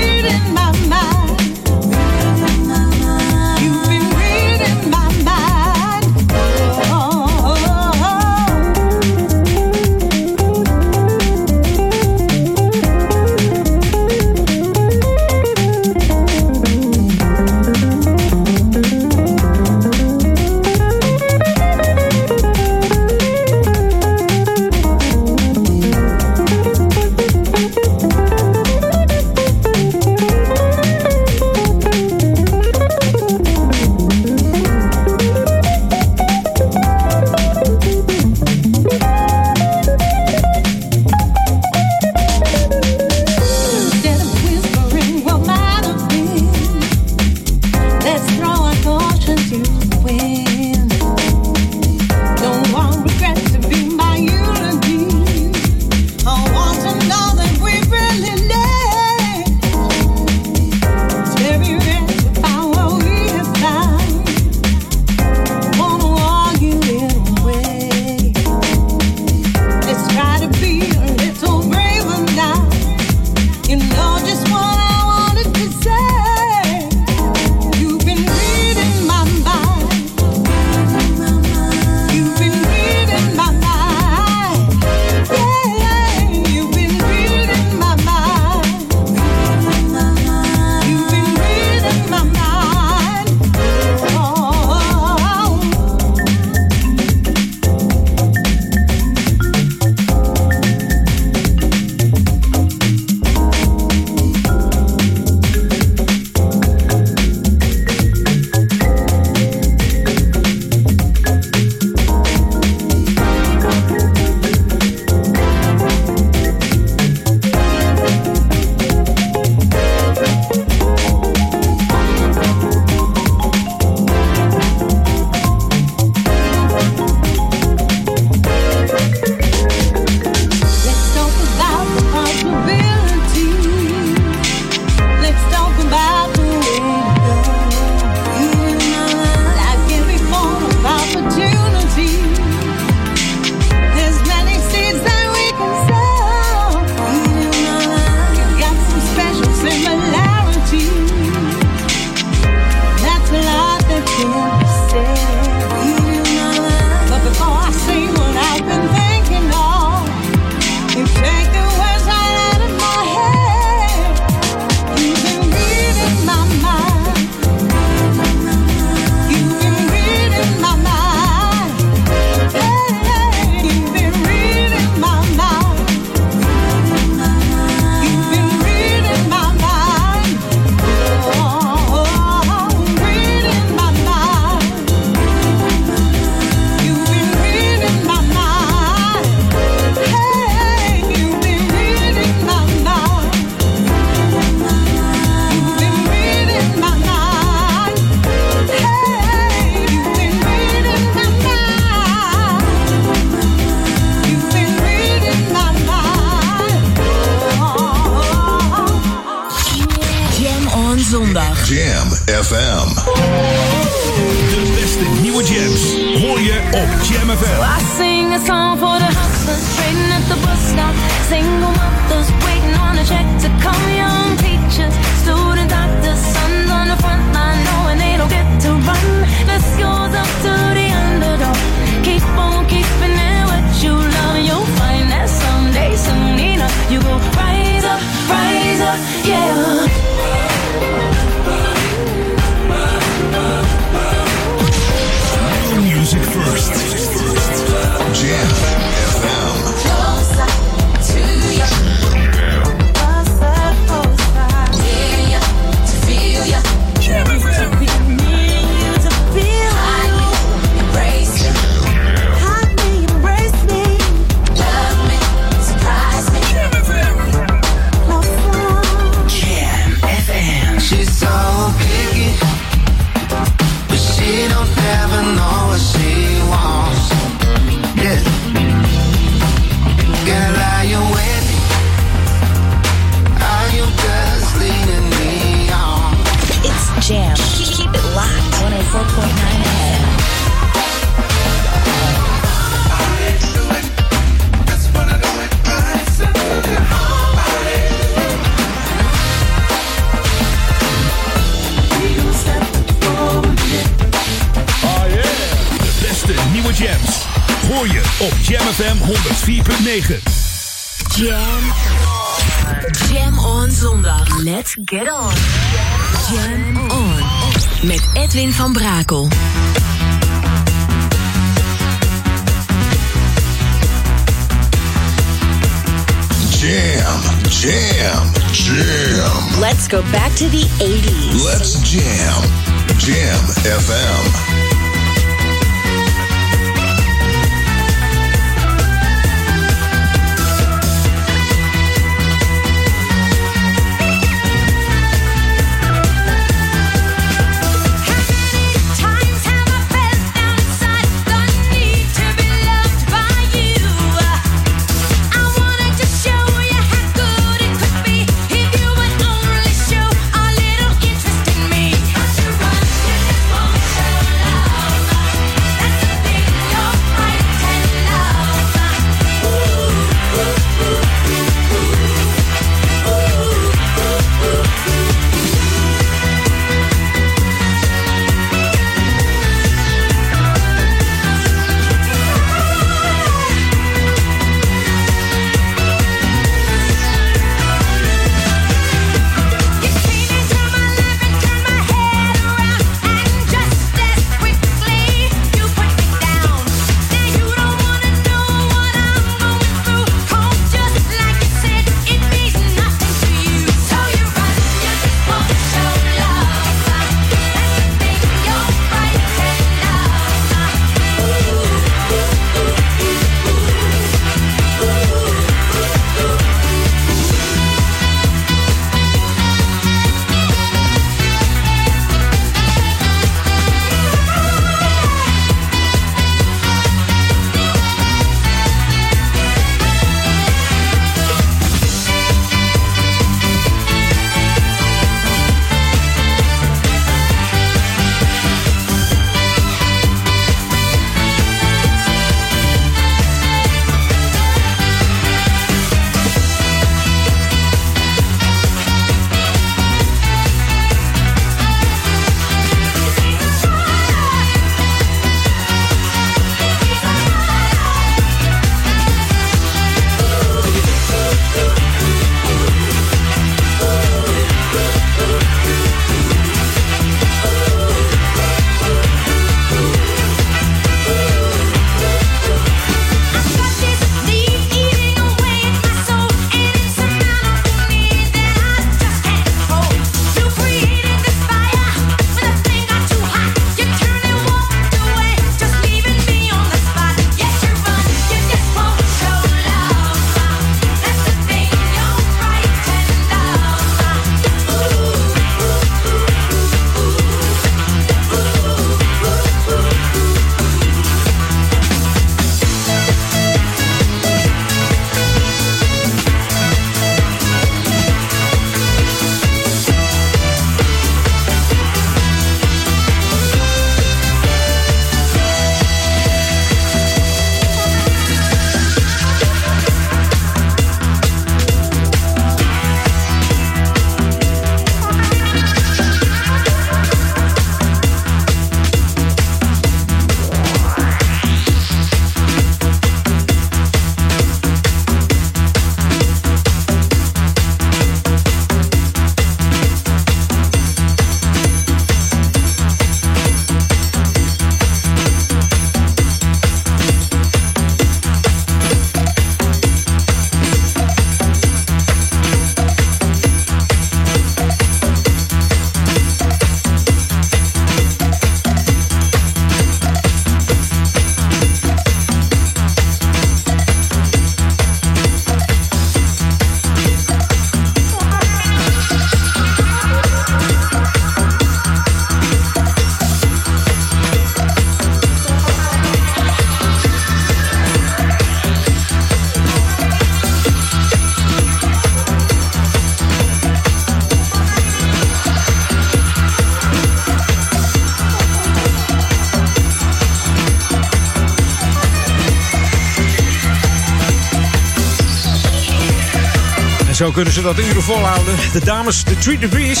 Zo kunnen ze dat uren volhouden. De dames, de Three Degrees.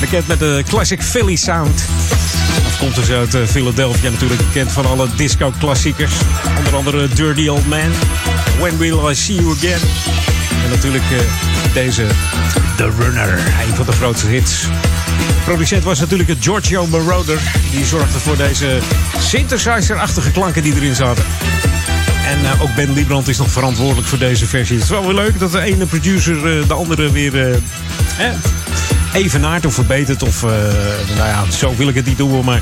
Bekend met de classic Philly sound. Komt dus uit eh, Philadelphia natuurlijk bekend van alle disco-klassiekers. Onder andere Dirty Old Man, When Will I See You Again. En natuurlijk uh, deze The Runner, een van de grootste hits. De producent was natuurlijk het Giorgio Moroder. Die zorgde voor deze synthesizer-achtige klanken die erin zaten. En uh, ook Ben Liebrand is nog verantwoordelijk voor deze versie. Het is wel weer leuk dat de ene producer uh, de andere weer eh, evenaart of verbetert. Of, nou ja, zo wil ik het niet doen, maar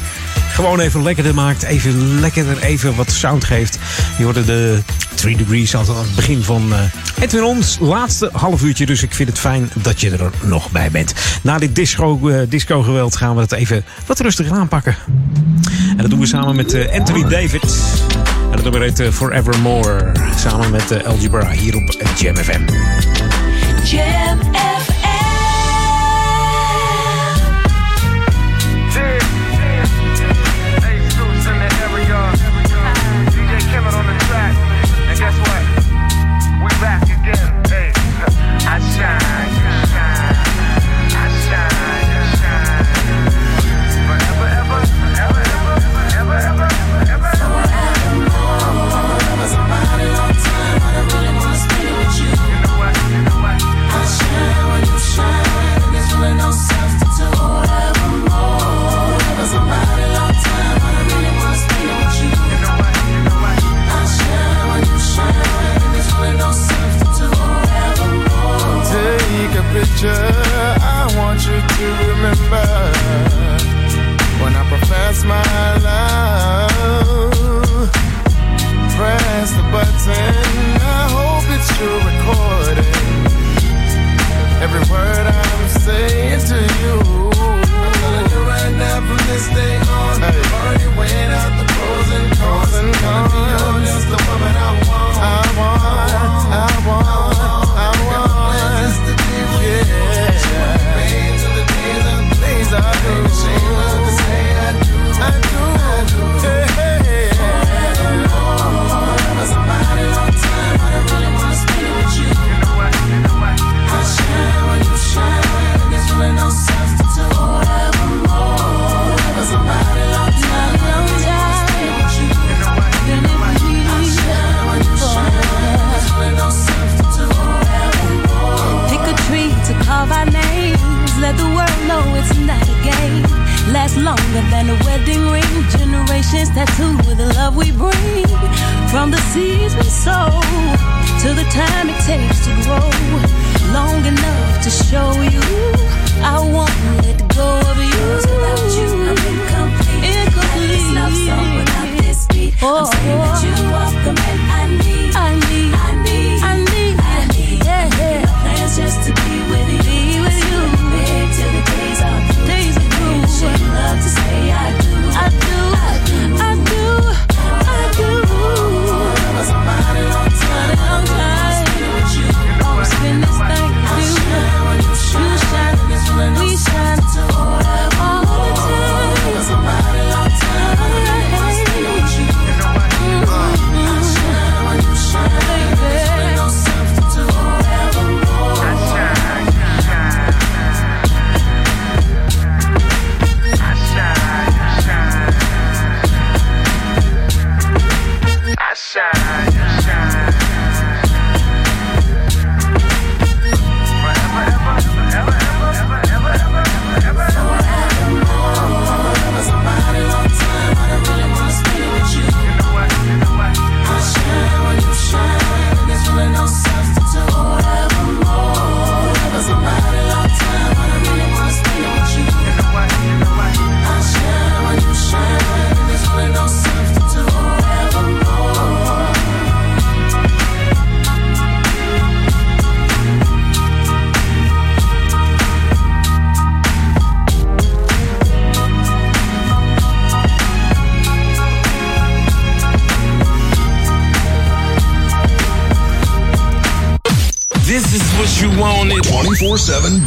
gewoon even lekkerder maakt. Even lekkerder even wat sound geeft. Je hoorde de 3 Degrees aan het begin van Edwin ons laatste half uurtje. Dus ik vind het fijn dat je er nog bij bent. Na dit disco, uh, disco geweld gaan we het even wat rustiger aanpakken. En dat doen we samen met Anthony David. En dat nummer heet Forevermore. Samen met Algebra hier op Jam FM.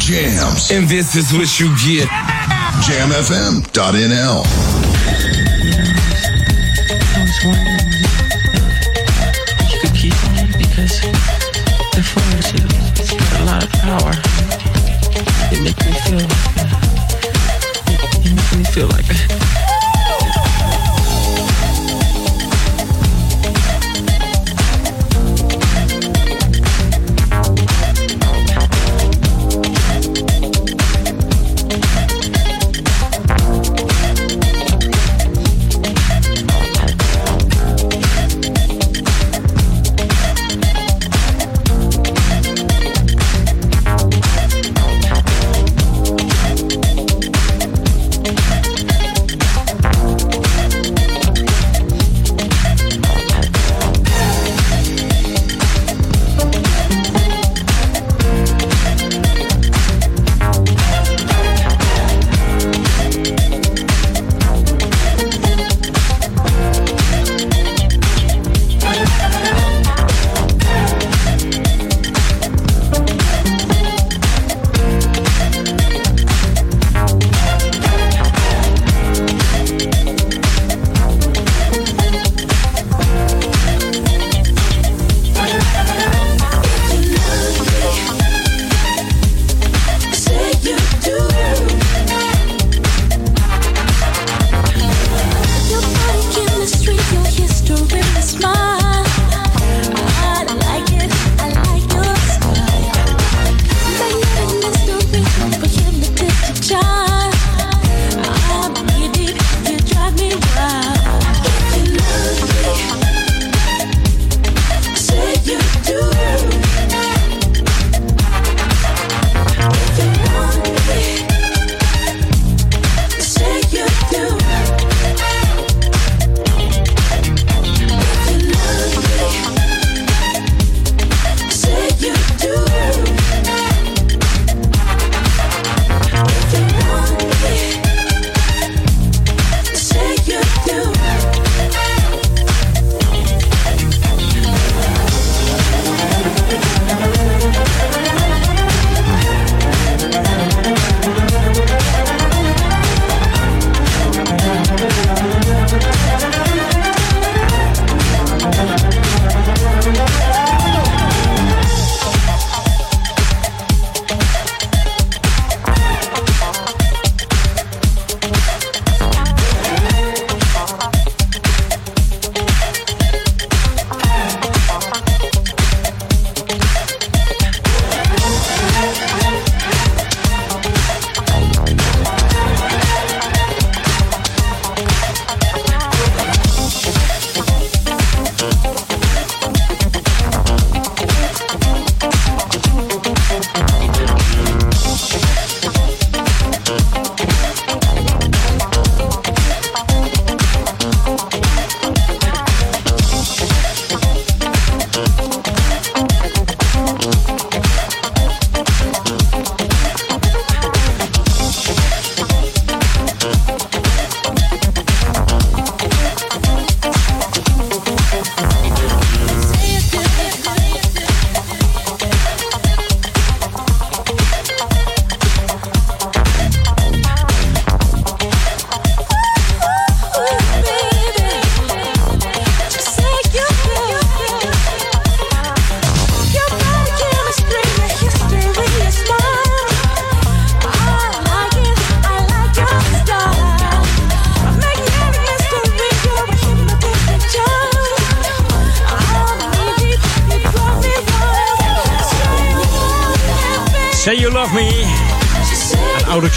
Jams. And this is what you get. JamFM.nl.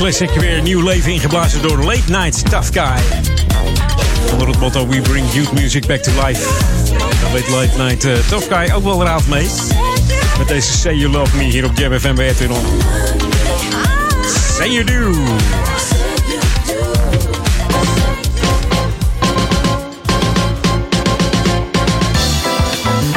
classic weer nieuw leven ingeblazen door Late Night Tough Guy. Onder het motto We Bring Youth Music Back to Life. Dan weet Late Night uh, Tough Guy ook wel raad mee. Met deze Say You Love Me hier op Jam FM bij Edwin. Say You Do.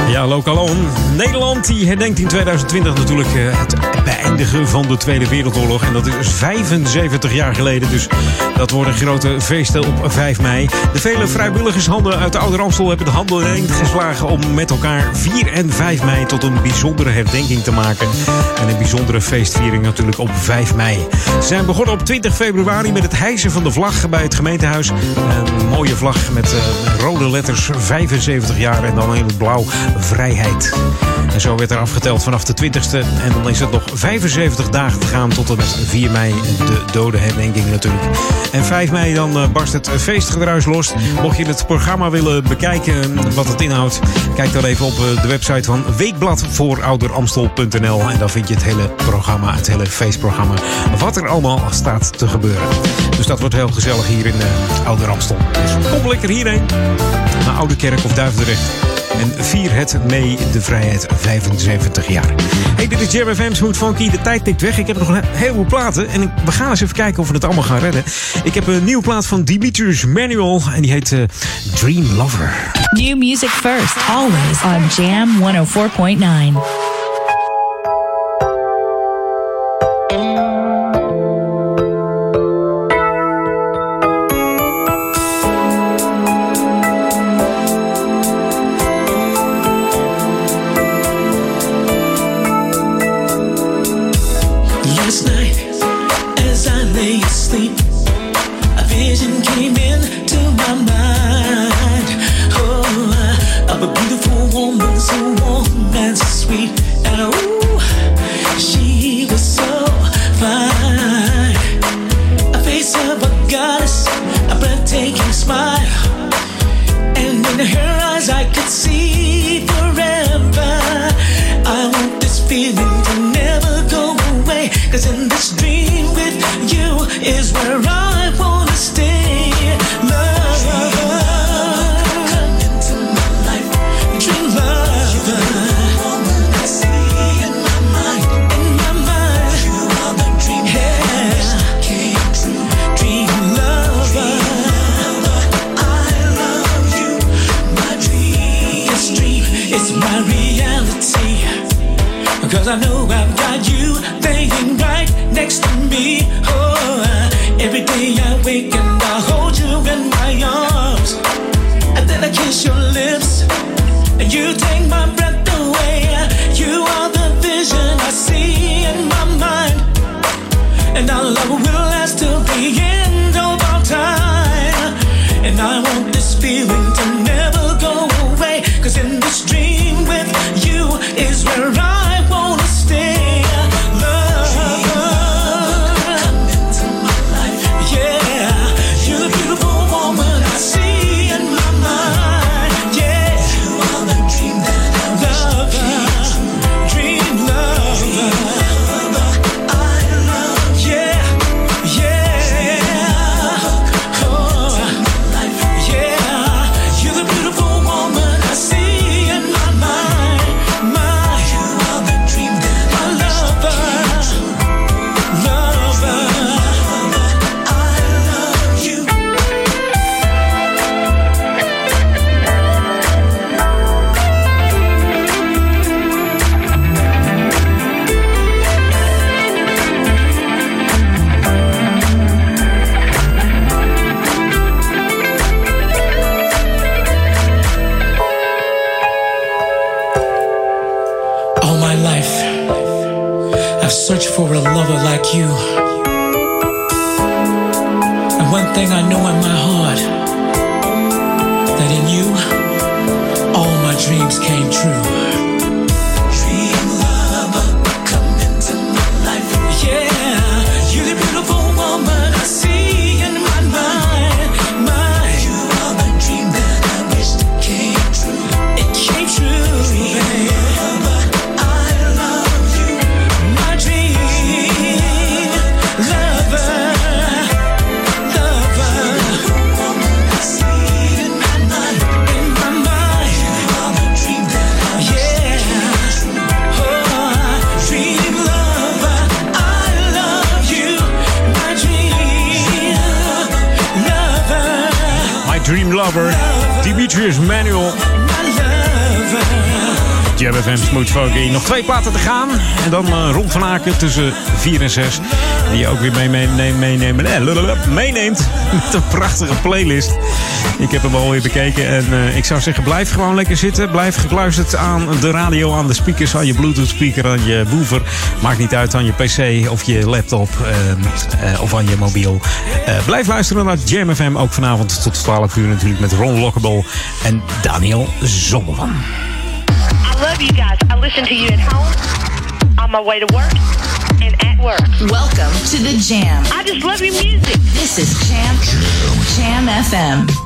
Ja, lokaal Nederland die herdenkt in 2020 natuurlijk eh, het beëindigen van de Tweede Wereldoorlog. En dat is 75 jaar geleden. Dus dat wordt een grote feest op 5 mei. De vele vrijwilligershanden uit de Oude Ramstel hebben de handen ineens geslagen om met elkaar 4 en 5 mei tot een bijzondere herdenking te maken. En een bijzondere feestviering natuurlijk op 5 mei. Ze zijn begonnen op 20 februari met het hijsen van de vlag bij het gemeentehuis. Een mooie vlag met uh, rode letters 75 jaar en dan in het blauw vrijheid. En zo werd er afgeteld vanaf de 20ste. En dan is het nog 75 dagen te gaan tot en met 4 mei. De dodenherdenking natuurlijk. En 5 mei dan eh, barst het feestgedruis los. Mocht je het programma willen bekijken, wat het inhoudt, kijk dan even op eh, de website van weekbladvoorouderamstel.nl. En dan vind je het hele programma, het hele feestprogramma. Wat er allemaal staat te gebeuren. Dus dat wordt heel gezellig hier in Ouder Amstel. Dus kom lekker hierheen. Naar Oude Kerk of Duivendrecht. En vier het mee de vrijheid 75 jaar. Hey, dit is Jam FM Smooth Funky. De tijd tikt weg. Ik heb nog een heleboel platen. En we gaan eens even kijken of we het allemaal gaan redden. Ik heb een nieuwe plaat van Dimitrius Manual. En die heet uh, Dream Lover. New music first, always on Jam 104.9. Oh, every day I wake and I hold you in my arms, and then I kiss your lips, and you take te gaan. En dan uh, Ron van Aken tussen 4 en 6. Die je ook weer mee, eh, meeneemt (laughs) met een prachtige playlist. Ik heb hem alweer bekeken. En uh, ik zou zeggen, blijf gewoon lekker zitten. Blijf gekluisterd aan de radio, aan de speakers, aan je Bluetooth speaker, aan je woofer. Maakt niet uit aan je PC of je laptop uh, of aan je mobiel. blijf luisteren naar Jam FM. Ook vanavond tot 12 uur natuurlijk met Ron Lockable en Daniel Zonnevan. I love you guys. I listen to you at home, on my way to work, and at work. Welcome to the Jam. I just love your music. This is Jam Jam FM.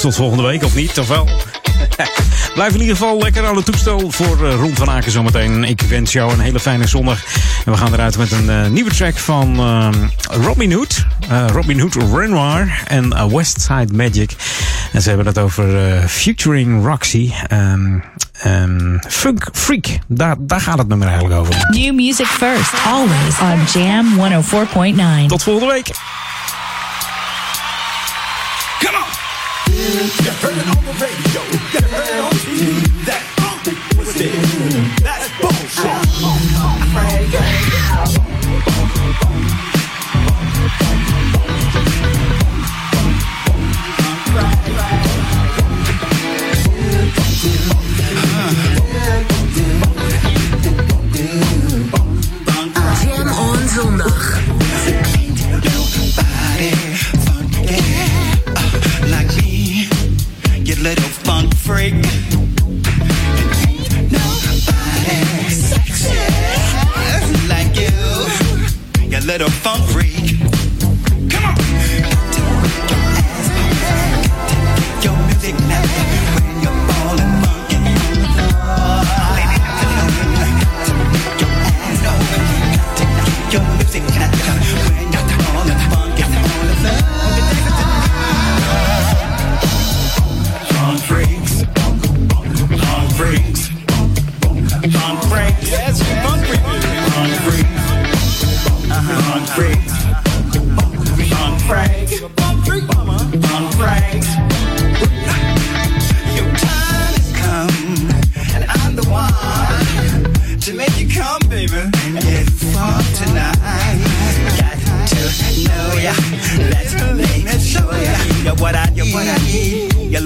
Tot volgende week, of niet? Of wel? (laughs) Blijf in ieder geval lekker aan het toestel voor uh, Ron van Aken zometeen. Ik wens jou een hele fijne zondag. En we gaan eruit met een uh, nieuwe track van uh, Robin Hood. Robin Hood Renoir en Westside Magic. En ze hebben het over Futuring Roxy. Um, um, Funk Freak. Daar, daar gaat het nummer eigenlijk over. New music first, always on Jam 104.9. Tot volgende week. Little funk freak.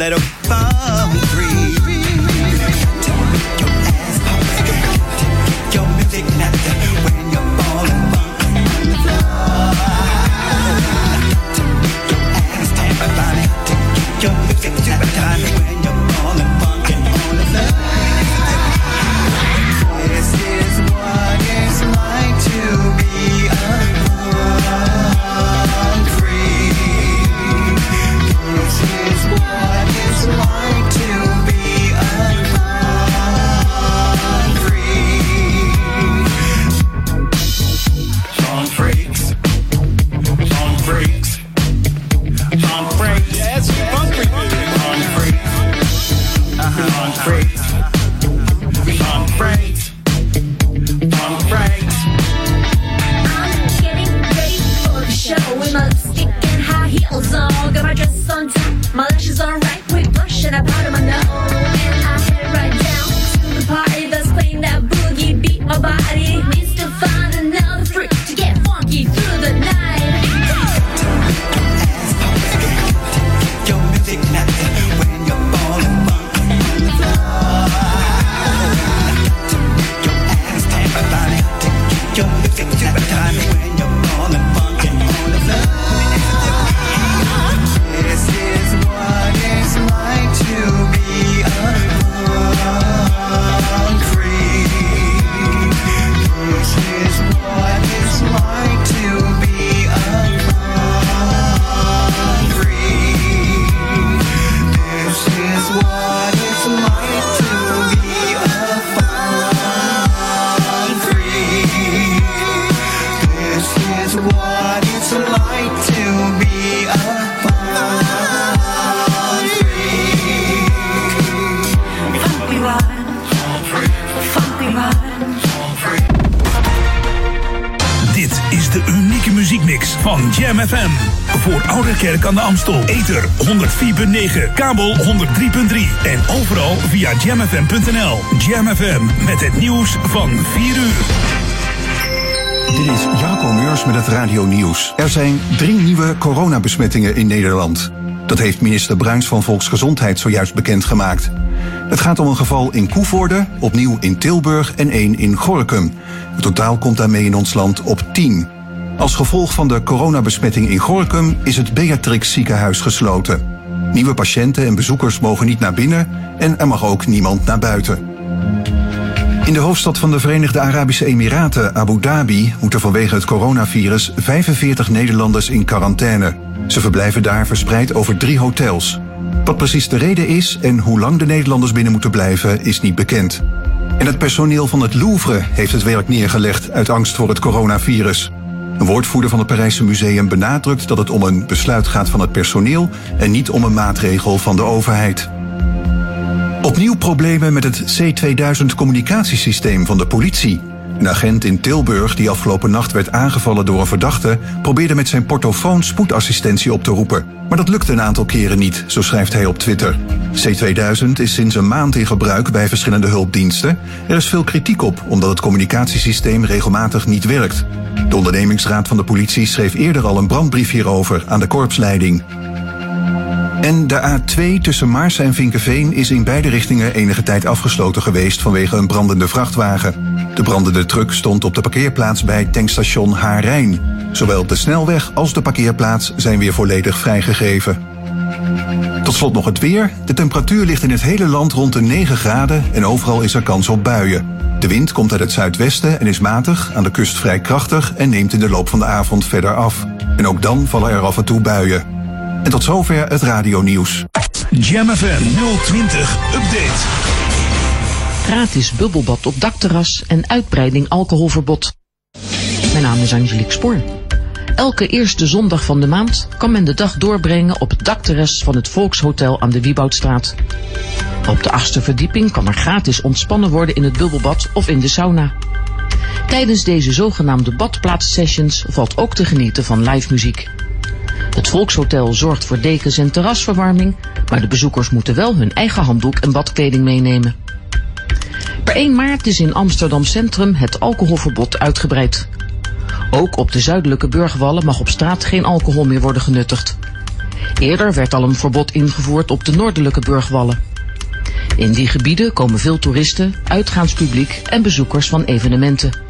let them fall aan de Amstel. Ether 104.9, kabel 103.3 en overal via jamfm.nl. Jam FM met het nieuws van 4 uur. Dit is Jaco Meurs met het Radio Nieuws. Er zijn drie nieuwe coronabesmettingen in Nederland. Dat heeft minister Bruins van Volksgezondheid zojuist bekendgemaakt. Het gaat om een geval in Koevoorde, opnieuw in Tilburg en één in Gorkum. Het totaal komt daarmee in ons land op 10. Als gevolg van de coronabesmetting in Gorkum is het Beatrix ziekenhuis gesloten. Nieuwe patiënten en bezoekers mogen niet naar binnen en er mag ook niemand naar buiten. In de hoofdstad van de Verenigde Arabische Emiraten, Abu Dhabi, moeten vanwege het coronavirus 45 Nederlanders in quarantaine. Ze verblijven daar verspreid over drie hotels. Wat precies de reden is en hoe lang de Nederlanders binnen moeten blijven, is niet bekend. En het personeel van het Louvre heeft het werk neergelegd uit angst voor het coronavirus. Een woordvoerder van het Parijse Museum benadrukt dat het om een besluit gaat van het personeel en niet om een maatregel van de overheid. Opnieuw problemen met het C2000 communicatiesysteem van de politie. Een agent in Tilburg die afgelopen nacht werd aangevallen door een verdachte... probeerde met zijn portofoon spoedassistentie op te roepen. Maar dat lukte een aantal keren niet, zo schrijft hij op Twitter. C2000 is sinds een maand in gebruik bij verschillende hulpdiensten. Er is veel kritiek op, omdat het communicatiesysteem regelmatig niet werkt. De ondernemingsraad van de politie schreef eerder al een brandbrief hierover aan de korpsleiding. En de A2 tussen Maarsen en Vinkenveen is in beide richtingen enige tijd afgesloten geweest vanwege een brandende vrachtwagen. De brandende truck stond op de parkeerplaats bij tankstation Haarijn. Zowel de snelweg als de parkeerplaats zijn weer volledig vrijgegeven. Tot slot nog het weer. De temperatuur ligt in het hele land rond de 9 graden en overal is er kans op buien. De wind komt uit het zuidwesten en is matig, aan de kust vrij krachtig en neemt in de loop van de avond verder af. En ook dan vallen er af en toe buien. En tot zover het radionieuws. Jam FM 020 Update. Gratis bubbelbad op dakterras en uitbreiding alcoholverbod. Mijn naam is Angelique Spoor. Elke eerste zondag van de maand kan men de dag doorbrengen op het dakterres van het Volkshotel aan de Wieboudstraat. Op de achtste verdieping kan er gratis ontspannen worden in het bubbelbad of in de sauna. Tijdens deze zogenaamde badplaatssessions valt ook te genieten van live muziek. Het Volkshotel zorgt voor dekens en terrasverwarming, maar de bezoekers moeten wel hun eigen handdoek en badkleding meenemen. Per 1 maart is in Amsterdam Centrum het alcoholverbod uitgebreid. Ook op de zuidelijke burgwallen mag op straat geen alcohol meer worden genuttigd. Eerder werd al een verbod ingevoerd op de noordelijke burgwallen. In die gebieden komen veel toeristen, uitgaanspubliek en bezoekers van evenementen.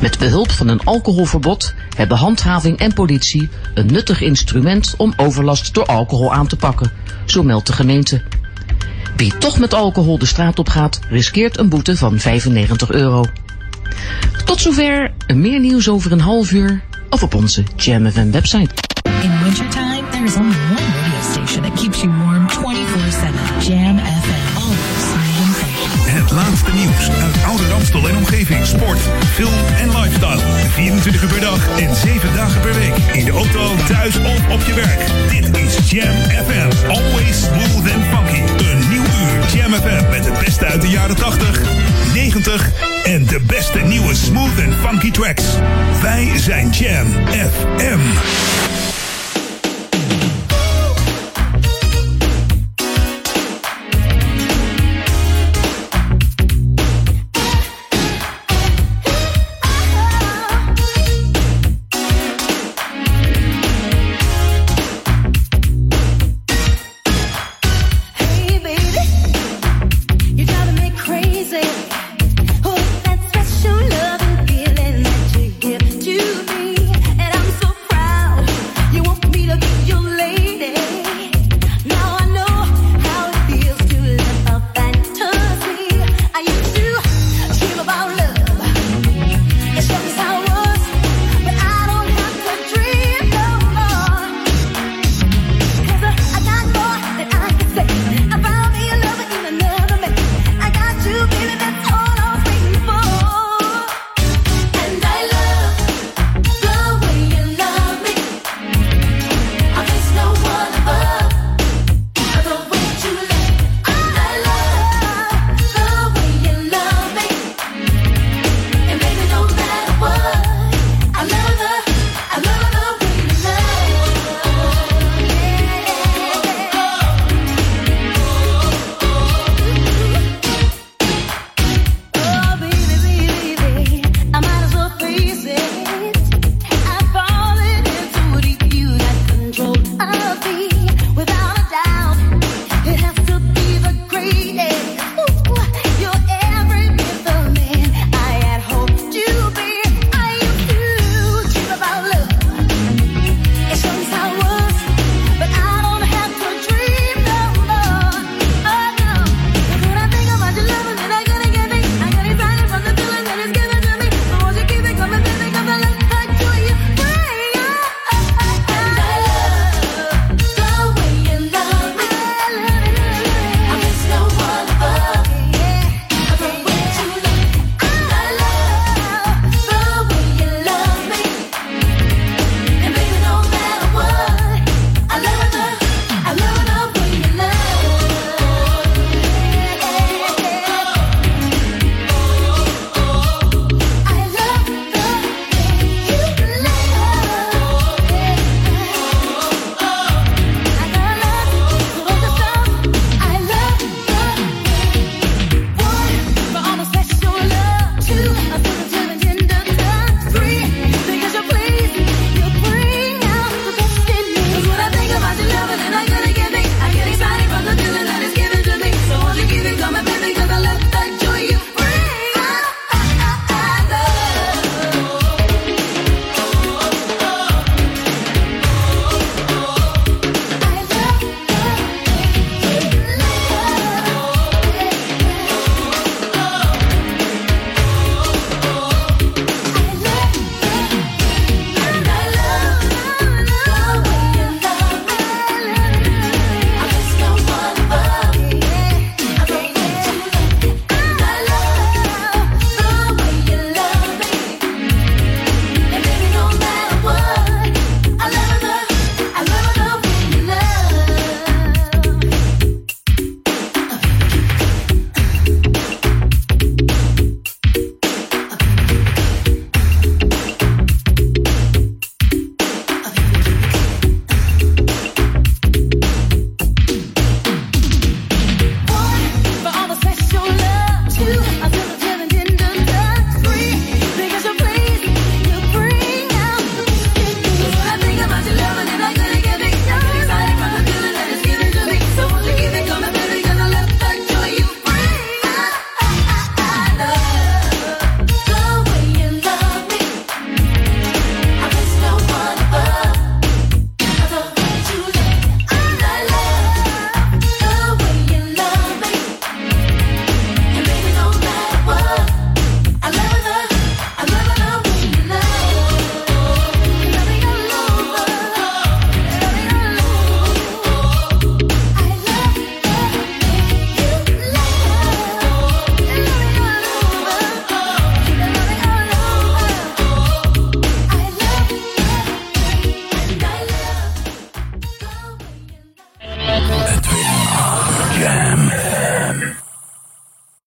Met behulp van een alcoholverbod hebben handhaving en politie een nuttig instrument om overlast door alcohol aan te pakken, zo meldt de gemeente. Wie toch met alcohol de straat op gaat, riskeert een boete van 95 euro. Tot zover, meer nieuws over een half uur of op onze Jam FM website. In wintertime, there is only one radio station that keeps you warm 24-7. Jam FM. Always smooth and funky. Het laatste nieuws uit oude Ramstel en omgeving. Sport, film en lifestyle. 24 uur per dag en 7 dagen per week. In de auto, thuis of op je werk. Dit is Jam FM. Always smooth and funky. Uur Jam FM met het beste uit de jaren 80, 90 en de beste nieuwe smooth and funky tracks. Wij zijn Jam FM.